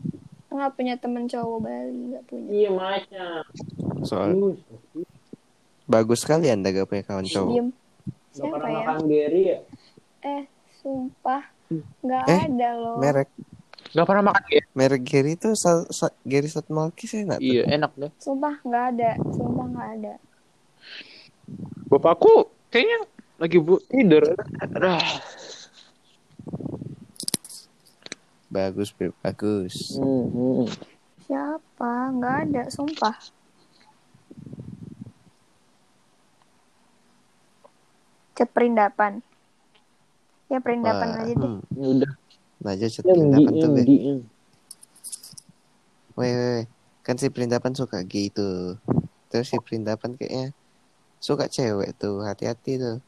nggak punya temen cowok Bali, nggak punya. Iya macam. Soal. Bagus sekali anda gak punya kawan cowok. Diem. Gak Siapa pernah ya? makan Gary ya? Eh, sumpah. Nggak Eh, ada loh. Merek Gak pernah makan ya? merek Gary itu sa, sa, Gary Sat Malki saya nggak tahu. Iya, enak deh. Sumpah nggak ada. Sumpah nggak ada. Bapakku kayaknya lagi bu tidur. Aduh. Bagus, Beb. Bagus. Hmm, hmm. Siapa? Nggak ada. Sumpah. Cat perindapan. Ya perindapan Wah, aja deh. hmm. Ya udah. Cat Yang di, perindapan tuh, yang Be. Weh, weh, weh. Kan si perindapan suka gitu. Terus si perindapan kayaknya suka cewek tuh. Hati-hati tuh.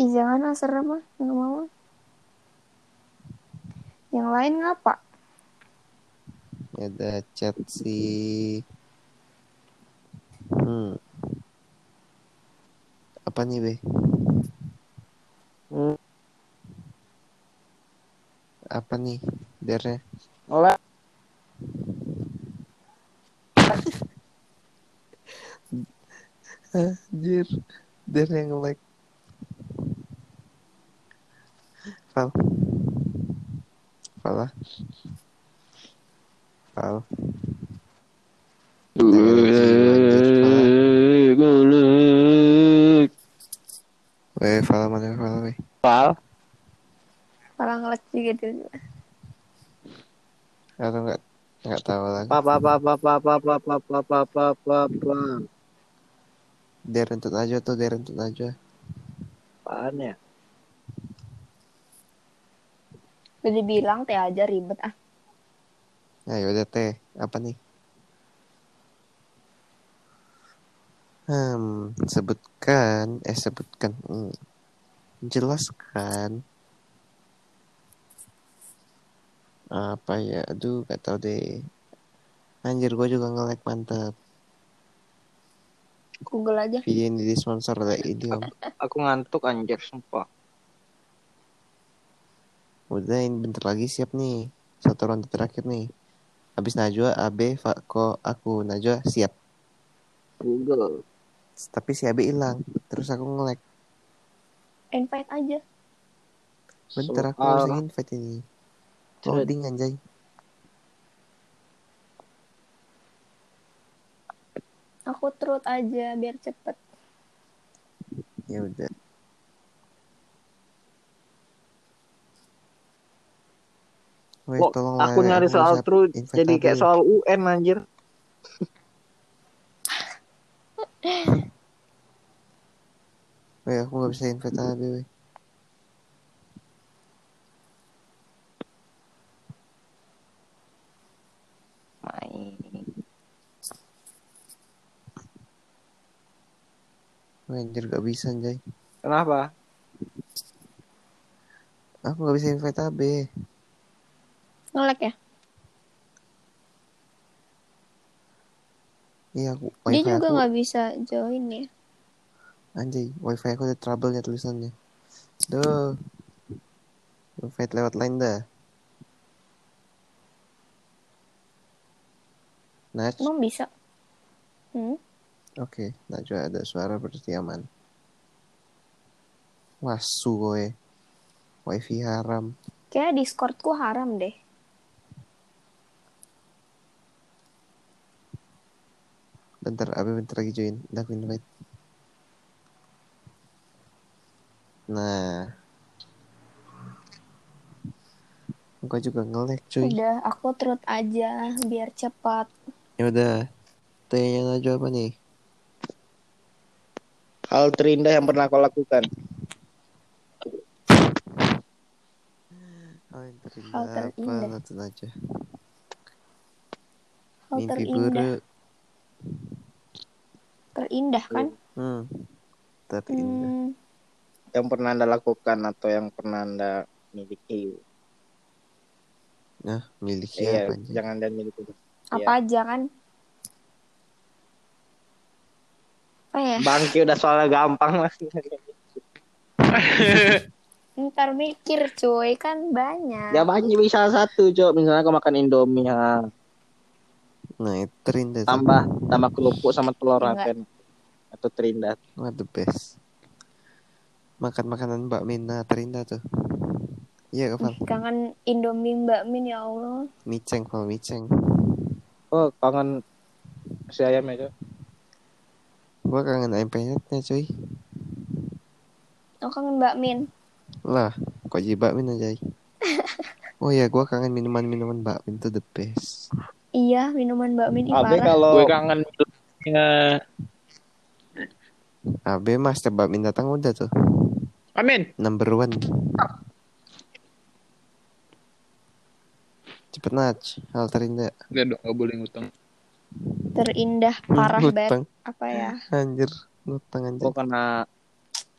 Ih jangan ah serem ah. Nggak mau. Yang lain ngapa? Ada chat si... Hmm. Apa nih, Be? Hmm. Apa nih? Dernya. Olah. Anjir. Der yang like. Val. Val lah. Val. Weh, Val mana Val, weh. Pal. Malah ngeles juga dia. Atau enggak enggak tahu lagi. Pa pa pa pa pa pa pa pa pa pa pa pa pa. Der untuk Najwa tuh, Der untuk Najwa. Apaan ya? Udah dibilang teh aja ribet ah. Nah, yaudah teh. Apa nih? Hmm, sebutkan, eh sebutkan, hmm. jelaskan apa ya? Aduh, gak tau deh. Anjir, gue juga nge-like mantap. Google aja. Video ini disponsor oleh Idiom. Aku ngantuk anjir sumpah. Udah, ini bentar lagi siap nih. Satu ronde terakhir nih. Habis Najwa, AB, Fako, aku. Najwa siap. Google. Tapi si AB hilang. Terus aku nge-like. Invite aja. Bentar aku harus invite ini. Loading anjay. Aku terus aja biar cepet. Ya udah. Kok tolong aku nyari soal invite jadi kayak soal UN anjir. Weh, aku nggak bisa invite AB, weh. Anjir gak bisa anjay. Kenapa? Aku nggak bisa invite AB. Ngelek ya? Iya, aku Dia wifi juga aku nggak bisa join ya. anjay, wifi aku ada trouble-nya tulisannya. Duh. Invite lewat line dah. Nach, Emang bisa? Hmm? Oke, Najwa ada suara berarti aman. Wasu gue. Wifi haram. Kayak Discordku haram deh. Bentar, Abi bentar lagi join. Udah aku invite. Nah. Gue juga nge-lag cuy. Udah, aku terus aja biar cepat. Ya udah. Tanya Najwa apa nih? Hal terindah yang pernah kau lakukan. Hal yang terindah, Hal apa terindah. Nonton aja. Hal Mimpi terindah. buruk. Terindah kan? Hmm. Terindah. Hmm, Yang pernah anda lakukan atau yang pernah anda miliki. Nah, miliki Iya, apa aja? jangan dan miliki. apa aja kan? Apa ya? Bangki udah soalnya gampang mas. Ntar mikir cuy, kan banyak. Ya banyak bisa satu, Cok. Misalnya kau makan Indomie, ha. Nah, itu terindah tambah tambah kerupuk sama telur akan atau terindah. Wah, the best. Makan makanan Mbak Mina terindah tuh. Iya, Val. Kangen Indomie Mbak Min ya Allah. Miceng, Val, miceng. Oh, kangen si ayam ya, Cok. Gua kangen ayam penyetnya, cuy. Oh kangen Mbak Min. Lah, kok jadi Mbak Min aja. Oh ya, gua kangen minuman-minuman Mbak Min tuh the best. Iya, minuman Mbak Min ih, Abe kalau Gue kangen milknya. Abe mas, setiap Mbak Min datang udah tuh. Amin. Number one. Cepet Naj, hal terindah. Enggak dong, gak boleh ngutang. Terindah parah banget. Apa ya? Anjir, ngutang anjir. gua kena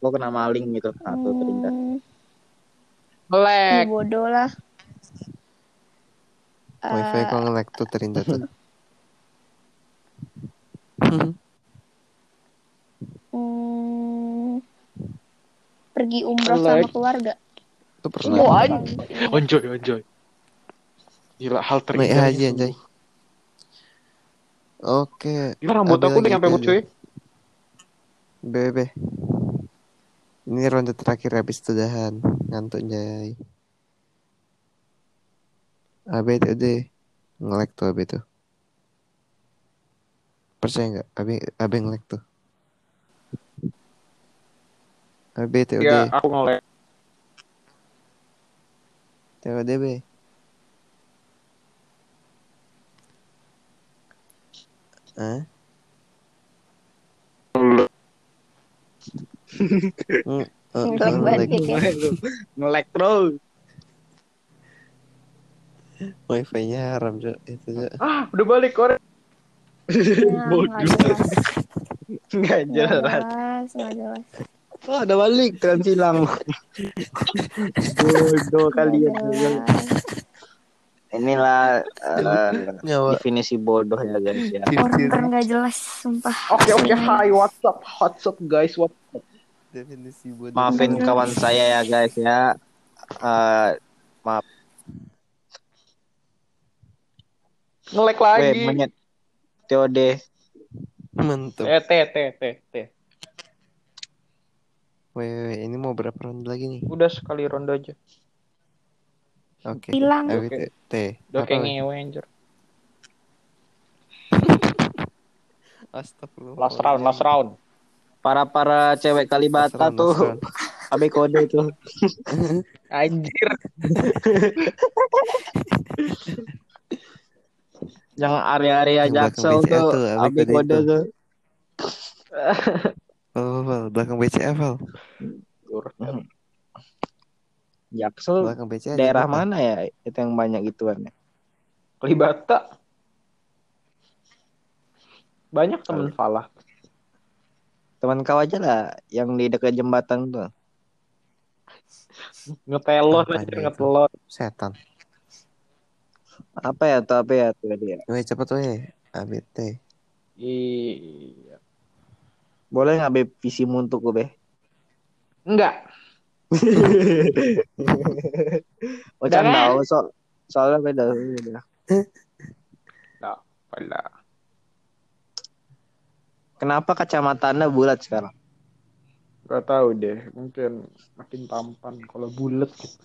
gua kena maling gitu. Satu terindah. Hmm, ya Melek. bodoh lah. Wifi Eh, gua nge-lag tuh terindah tuh. hmm, pergi umroh Like. sama keluarga. Itu pernah. Oh, Onjoy, onjoy. Gila, hal Naik terindah. haji anjay. Oke, Gila, rambut aku udah lagi nyampe itu aku cuy. BB. Ini ronde terakhir habis itu dahan. Ngantuk jay. Abe itu deh. Nge-lag tuh Abe tuh. Percaya nggak? Abe, Abe nge-lag tuh. Abe TOD. Ya, aku ngelek. TOD be. Hah? Ngelek terus. Wifi-nya haram, Cok. Itu, Cok. Ah, udah balik korek. Nah, nggak jelas. Enggak Nggak jelas. jelas, nggak jelas. Oh, ada balik trans hilang. Bodoh kalian. jelas. Inilah eh, Nyawa. definisi bodoh ya guys ya. Orang nggak jelas, sumpah. Oke, oke, hi, what's up? What's up, guys? What? Definisi bodoh. Maafin kawan saya ya guys ya. Eh, maaf. Ngelek Weh, lagi. menyet. TOD. Mantap. Eh, teh, teh, teh, teh. Weh, weh, weh, ini mau berapa round lagi nih? Udah sekali ronde aja. Oke. Hilang. Abe Oke. T. Udah kayak weh? ngewe anjir. Astagfirullah. Last round, last round. Para para cewek Last Kalibata round, last tuh round. AB kode tuh. Anjir. Yang area-area Jaksel tuh tuh, AB AB kode itu. tuh. Oh, Val. belakang BCA, Val. Jaksel Belakang BCA. daerah kota. mana ya itu yang banyak gituan ya? Kalibata. Banyak temen Falah. Teman kau aja lah yang di dekat jembatan tuh. Ngetelon itu? ngetelon. Setan. Apa ya tuh apa ya tuh dia? Weh, cepet weh. ABT. Iya. Boleh nggak be visimu untuk gue be? Enggak. Oh canda, Jangan. oh, so, soalnya beda. beda. Falah. Kenapa kacamatannya bulat sekarang? Gak tahu deh, mungkin makin tampan kalau bulat gitu.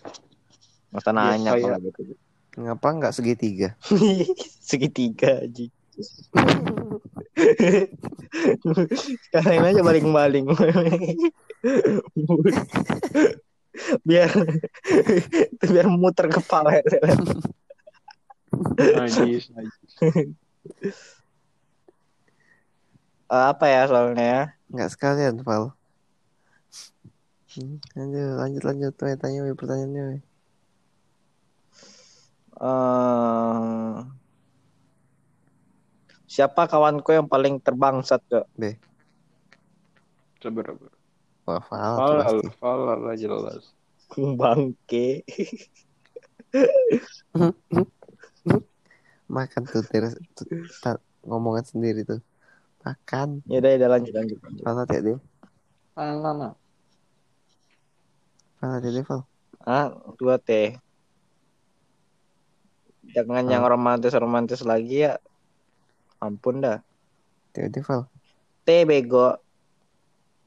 Masa nanya kayak- kalau gitu. Ngapa nggak segitiga? Segitiga aja. Sekarang aja baling-baling. biar biar muter kepala. Najis, najis. Eh, apa ya soalnya ya? Nggak sekalian, Val. Hmm, lanjut, lanjut, lanjut. Tanya pertanyaannya Eh, siapa kawanku yang paling terbangsat ke Sabar, sabar. Wah, Val tuh Falah, pasti. falah lah jelas. bangke? Makan tuh, ta- ngomongan sendiri tuh. Makan. Ya udah, udah lanjut lanjut. Val, hati deh. Mana, mana? Hati Val Ah, dua T. Jangan Ah. yang romantis-romantis lagi ya. Ampun dah. Val T bego.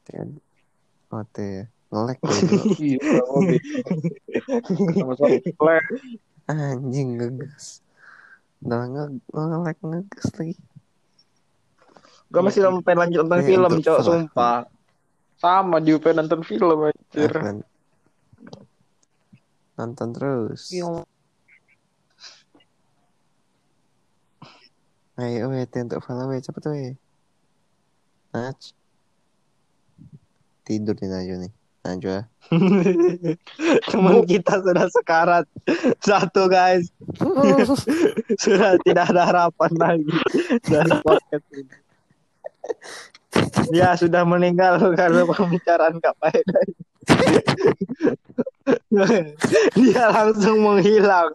Hati oh T ya ngelek. Iya, anjing ngegas udah nge ngelek ngegas lagi Gue masih pengen lanjut nonton Ini film, cok, salah. sumpah. sama di pengen nonton film anjir. Nonton terus ayo weh T untuk Val weh cepet weh Naj tidur nih Najwa nih Najwa Teman kita sudah sekarat. Satu guys. sudah tidak ada harapan lagi dari podcast ini. Dia sudah meninggal karena pembicaraan gak faedah. Dia langsung menghilang.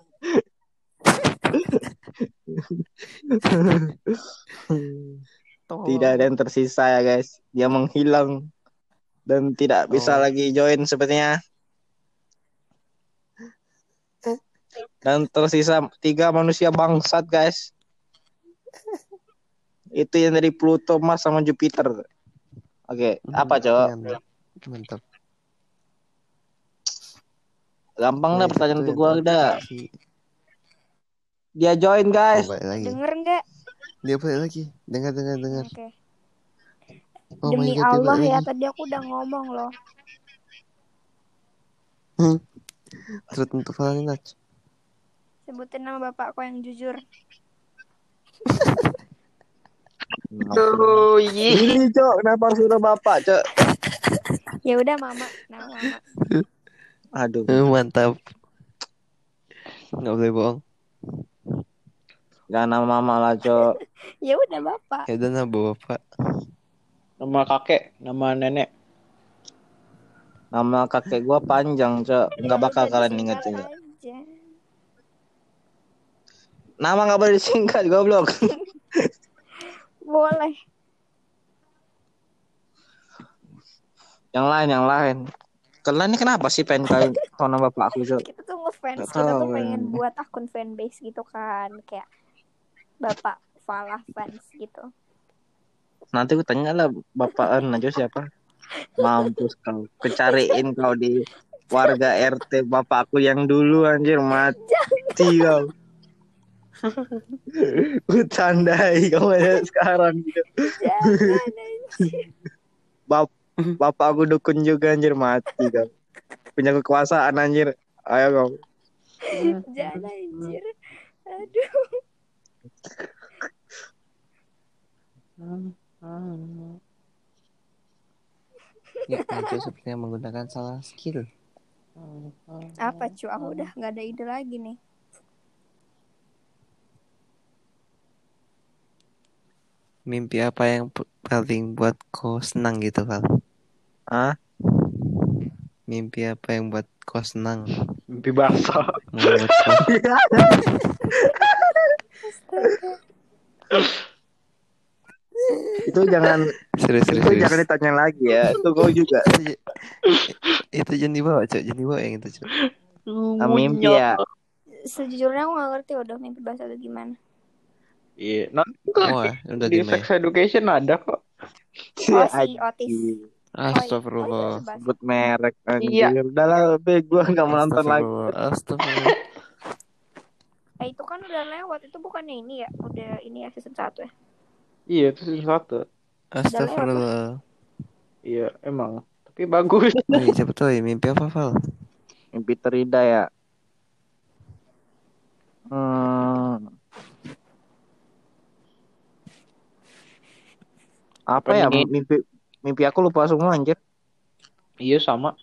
Tidak ada yang tersisa ya guys. Dia menghilang dan tidak bisa Oh. lagi join sepertinya. Dan tersisa tiga manusia bangsat guys. Itu yang dari Pluto, Mars sama Jupiter. Oke, apa cowok? Mantap. mantap Gampang dah Weh, pertanyaan itu untuk yang gua terakhir dah. sih. Dia join Oh, guys. balik lagi Denger nggak? dia balik lagi dengar dengar dengar Oke. oh Demi god Allah ya, lagi tadi aku udah ngomong loh. terus untuk Val nih Naj Sebutin nama bapakku yang jujur. Aduh, iya. Ini cok, kenapa udah bapak cok? Ya udah mama, nama mama. Aduh, mantap nggak boleh bohong gak nama mama lah cok. Ya udah bapak. ya udah nah bapak Nama kakek, nama nenek. Nama kakek gua panjang cok, nggak Ya bakal kalian. Cok. aja. Nama nggak boleh disingkat goblok. Boleh. yang lain, yang lain. Kalian ini kenapa sih pengen kalian tahu nama bapak aku cok? Kita tuh ngefans, kita tuh pengen buat akun fanbase gitu kan, kayak bapak Falah fans gitu. Nanti gue tanya lah bapak aja siapa? Mampus kau. Kecariin kau di warga RT bapakku yang dulu anjir mati kau. Gue tandai kau sekarang. Jangan anjir. Bap bapak aku dukun juga anjir mati kau. Punya kekuasaan anjir. Ayo kau. Jangan anjir. Aduh. Ya Najwa sepertinya menggunakan salah skill Apa cu? Aku udah nggak ada ide lagi nih. mimpi apa yang paling buat kau senang gitu Val Hah? mimpi apa yang buat kau senang Mimpi basah. itu jangan serius serius, itu serius. jangan ditanya lagi ya. Itu kau juga. itu, j- itu jangan dibawa cok jangan dibawa yang itu cok mimpi ya. Sejujurnya aku nggak ngerti udah mimpi bahasa itu gimana. Iya, nanti wah udah di sex education ada kok. Oh si otis. Astagfirullah. Sebut merek anjir. Iya. Udah lah, gue nggak mau nonton lagi. Astagfirullah Eh itu kan udah lewat, itu bukannya ini ya? Udah ini ya season 1 ya? Iya, itu season satu. Astagfirullah Iya, emang. Tapi bagus. Wih, cepet woy, mimpi apa Val? Mimpi terida ya. Hmm. Apa ya mimpi mimpi aku lupa semua anjir. Iya, sama.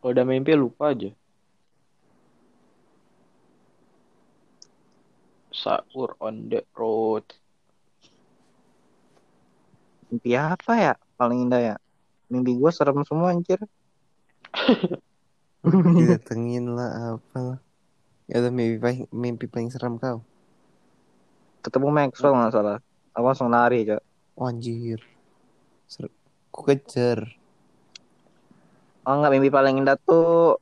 Kalau udah mimpi lupa aja. Sahur on the road. Mimpi apa ya paling indah ya? Mimpi gue serem semua anjir. Didatengin lah apa lah Ya udah mimpi paling, mimpi paling seram kau Ketemu Maxwell nggak salah. Aku langsung lari cok. oh, Anjir Ser- ku kejar Oh enggak mimpi paling indah tuh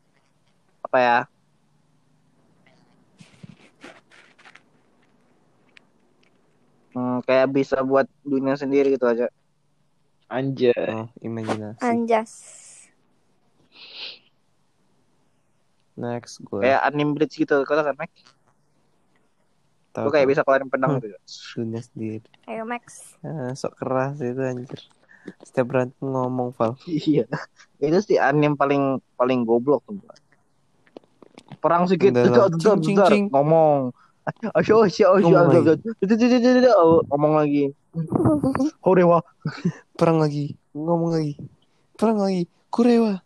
apa ya? Hmm, kayak bisa buat dunia sendiri gitu aja. Anjay. oh imajinasi Anjas. next gue Kayak anim bridge gitu, kau tau kan, Mac? tahu kayak bisa keluarin pedang Hmm. gitu. dunia sendiri Ayo Max. ah, sok keras itu anjir setiap berantem ngomong Val Iya. Itu sih anim paling paling goblok tuh. Perang sedikit cing, cing, cing. ngomong. Asyo, asyo, asyo, Ngomong asyo, lagi. asyo. Oh, Ngomong lagi. Horewa. perang lagi ngomong lagi perang lagi kurewa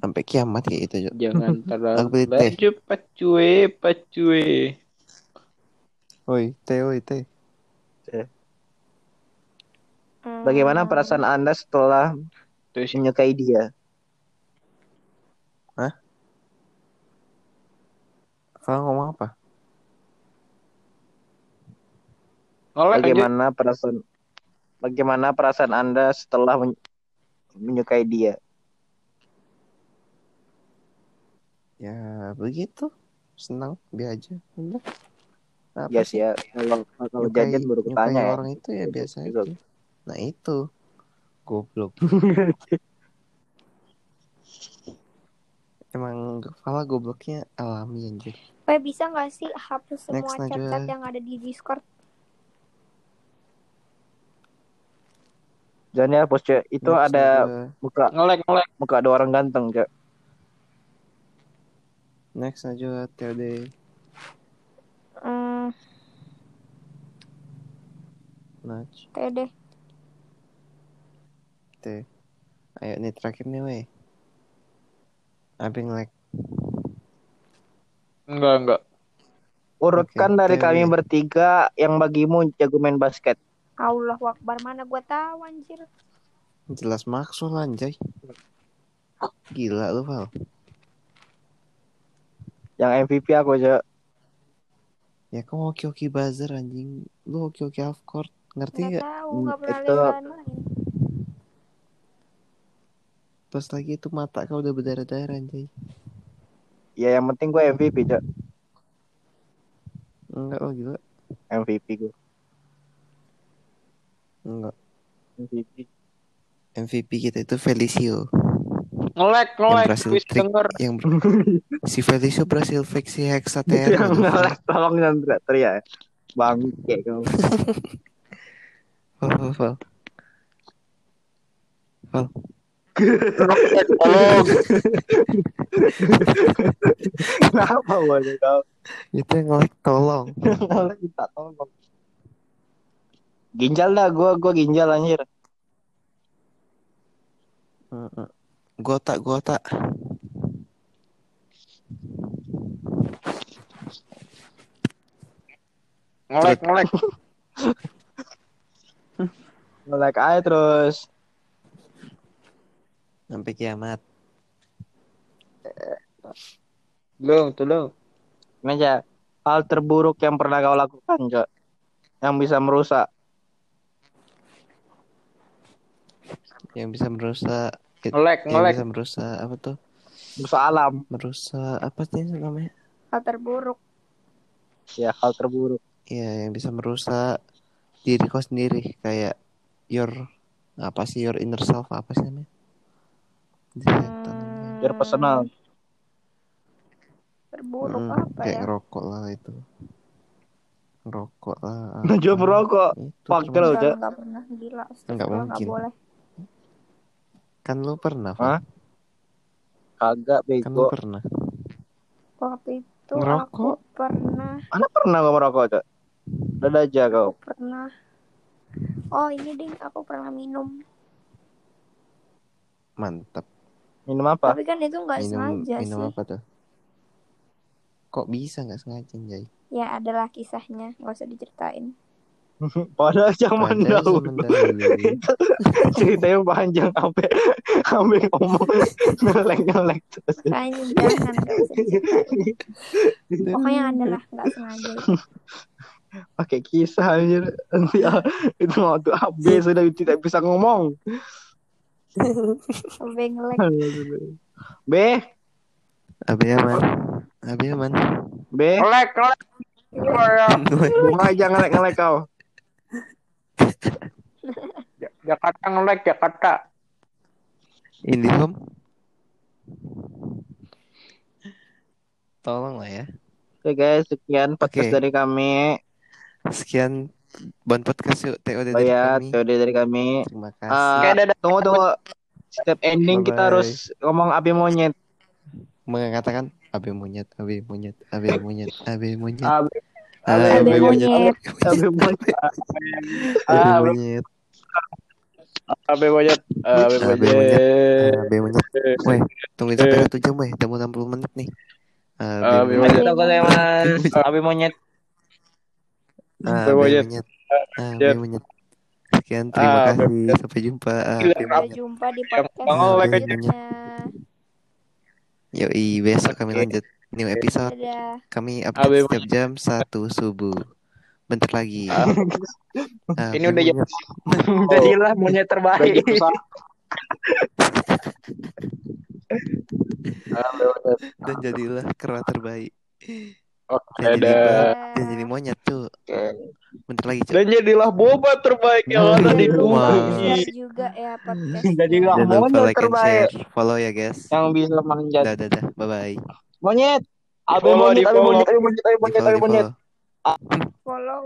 sampai kiamat kayak gitu Jo. Jangan terlalu laju pacue pacue. Oi, teh, oi, teh. Hmm. Bagaimana perasaan Anda setelah sih. menyukai dia? Val ngomong apa? Aja. Bagaimana perasaan Bagaimana perasaan Anda setelah men- menyukai dia? Ya begitu, senang, biasa aja. Udah. Apa Ya sih? ya, kalau kalau jajan baru ketanya ya. orang itu ya biasa Gitu. aja. Nah itu, goblok. Emang kepala gobloknya alami anjir. Eh bisa nggak sih hapus semua Next, chat-chat Najwa. yang ada di Discord? Jangan ya, bos Cek. Itu Next ada aja. muka Ngelek ngelek. muka ada orang ganteng, Cek. Next aja. Hmm, Naj, TD. T. Ayo nih terakhir nih weh. Abeng like. Enggak enggak. Urutkan Oke, dari TW. kami bertiga yang bagimu jago main basket. Allah Akbar mana gua tahu anjir. Jelas maksud anjay. Gila lu Val. Yang MVP aku aja. Ya kamu hoki-hoki buzzer anjing. Lu hoki-hoki half court. Ngerti Nggak gak? tahu, Hmm, nggak pernah itu- Pas lagi itu mata kau udah berdarah-darah anjay. Ya yang penting gue MVP, Cek. Enggak oh gila. MVP gue. Enggak. MVP. MVP kita itu Felicio. Ngelek Yang ngelek. berhasil Wis trik. denger. Yang ber- si Felicio berhasil fake si Hexater. Yang ngelek tolong jangan teriak-teriak. Bangke kau. Val, Val, Val. Val. Tolong. Kenapa banyak kau? Itu yang like tolong. Ngelek minta tolong. Ginjal dah, gue gue ginjal anjir. Heeh. Gota, gota. Ngelek ngelek. Ngelek aja terus. Sampai kiamat. Tolong tolong. Ini aja hal terburuk yang pernah kau lakukan, Cok. Yang bisa merusak. Yang bisa merusak. Ngelek Yang ngelek. bisa merusak apa tuh? Merusak alam. Merusak apa sih namanya? Hal terburuk. Ya, hal terburuk. Iya, yang bisa merusak diri kau sendiri kayak your apa sih your inner self apa sih namanya? Namanya. Biar personal. Terburuk Mm, apa kayak ya? ngerokok lah itu. Ngerokok lah. Najwa merokok. Fuck, termasuk- kalau Enggak, enggak pernah gila. Nggak Astagfirullah, mungkin. boleh. Kan lu pernah, Hah? Kagak Kan lu bego. pernah. Waktu itu Ngerokok? aku pernah, Mana pernah gua merokok, Cok? Dadah aja kau. aku pernah. Oh ini ding, aku pernah minum. Mantap. Minum apa? Tapi kan itu nggak Minum sengaja minum sih. apa tuh? Kok bisa nggak sengaja, Jay? Ya adalah kisahnya, nggak usah diceritain. Padahal zaman Pada dahulu. zaman dahulu. Ceritanya panjang sampai sampai ngomong ngelek-ngelek terus. Kayaknya jangan. Pokoknya adalah nggak sengaja. pakai kisah anjir. Nanti ah, itu mau tuh AB sudah tidak bisa ngomong. Sampai ngelek. B, Abi aman. Abi aman. B, Ngelek, ngelek. Ya, bunga aja ngelek-ngelek kau. Jakarta ngelek, Jakarta. Indihome. Tolong lah ya. Oke guys, sekian podcast Oke. dari kami. Sekian Bon Podcast yuk TOD Oh dari ya, kami. teori dari kami. Terima Ah, kasih. Dadah. tunggu tunggu. Setiap ending kita Bye-bye. harus ngomong abi monyet. Mengatakan Abi monyet, Abi monyet, Abi monyet, Abi monyet. Abi, Abi Abi monyet. monyet. abi monyet. Abi Ah, monyet. Abe monyet. Abe Abe monyet. Abi monyet. Weh, tungguin sampai satu jam weh. Udah mau 60 menit nih. Abi Abi monyet. monyet. Abi monyet. Abi monyet. Monyet. Abi Monyet. monyet. Sekian terima Abi kasih. Sampai jumpa. Abi Sampai jumpa di podcast selanjutnya. Yoi, besok kami lanjut new episode. Kami Abi update setiap jam satu subuh. Bentar lagi. Ah, Abi Ini udah jam monyet. Jadilah monyet terbaik. Dan jadilah kera terbaik. Oke, Dan jadi, dadah. dan jadi monyet tuh. Bentar lagi, Cuk. Dan jadilah boba terbaik yang ada di lupa Wah. bumi. share juga ya podcastnya. Jadilah Jangan lupa monyet like and terbaik share. Follow ya, guys. yang bisa manjat. Dadah, dadah. Monyet. Abi Di-follow, monyet, abi di-follow. monyet, abi monyet, abi Di monyet, follow, abi di monyet. Follow.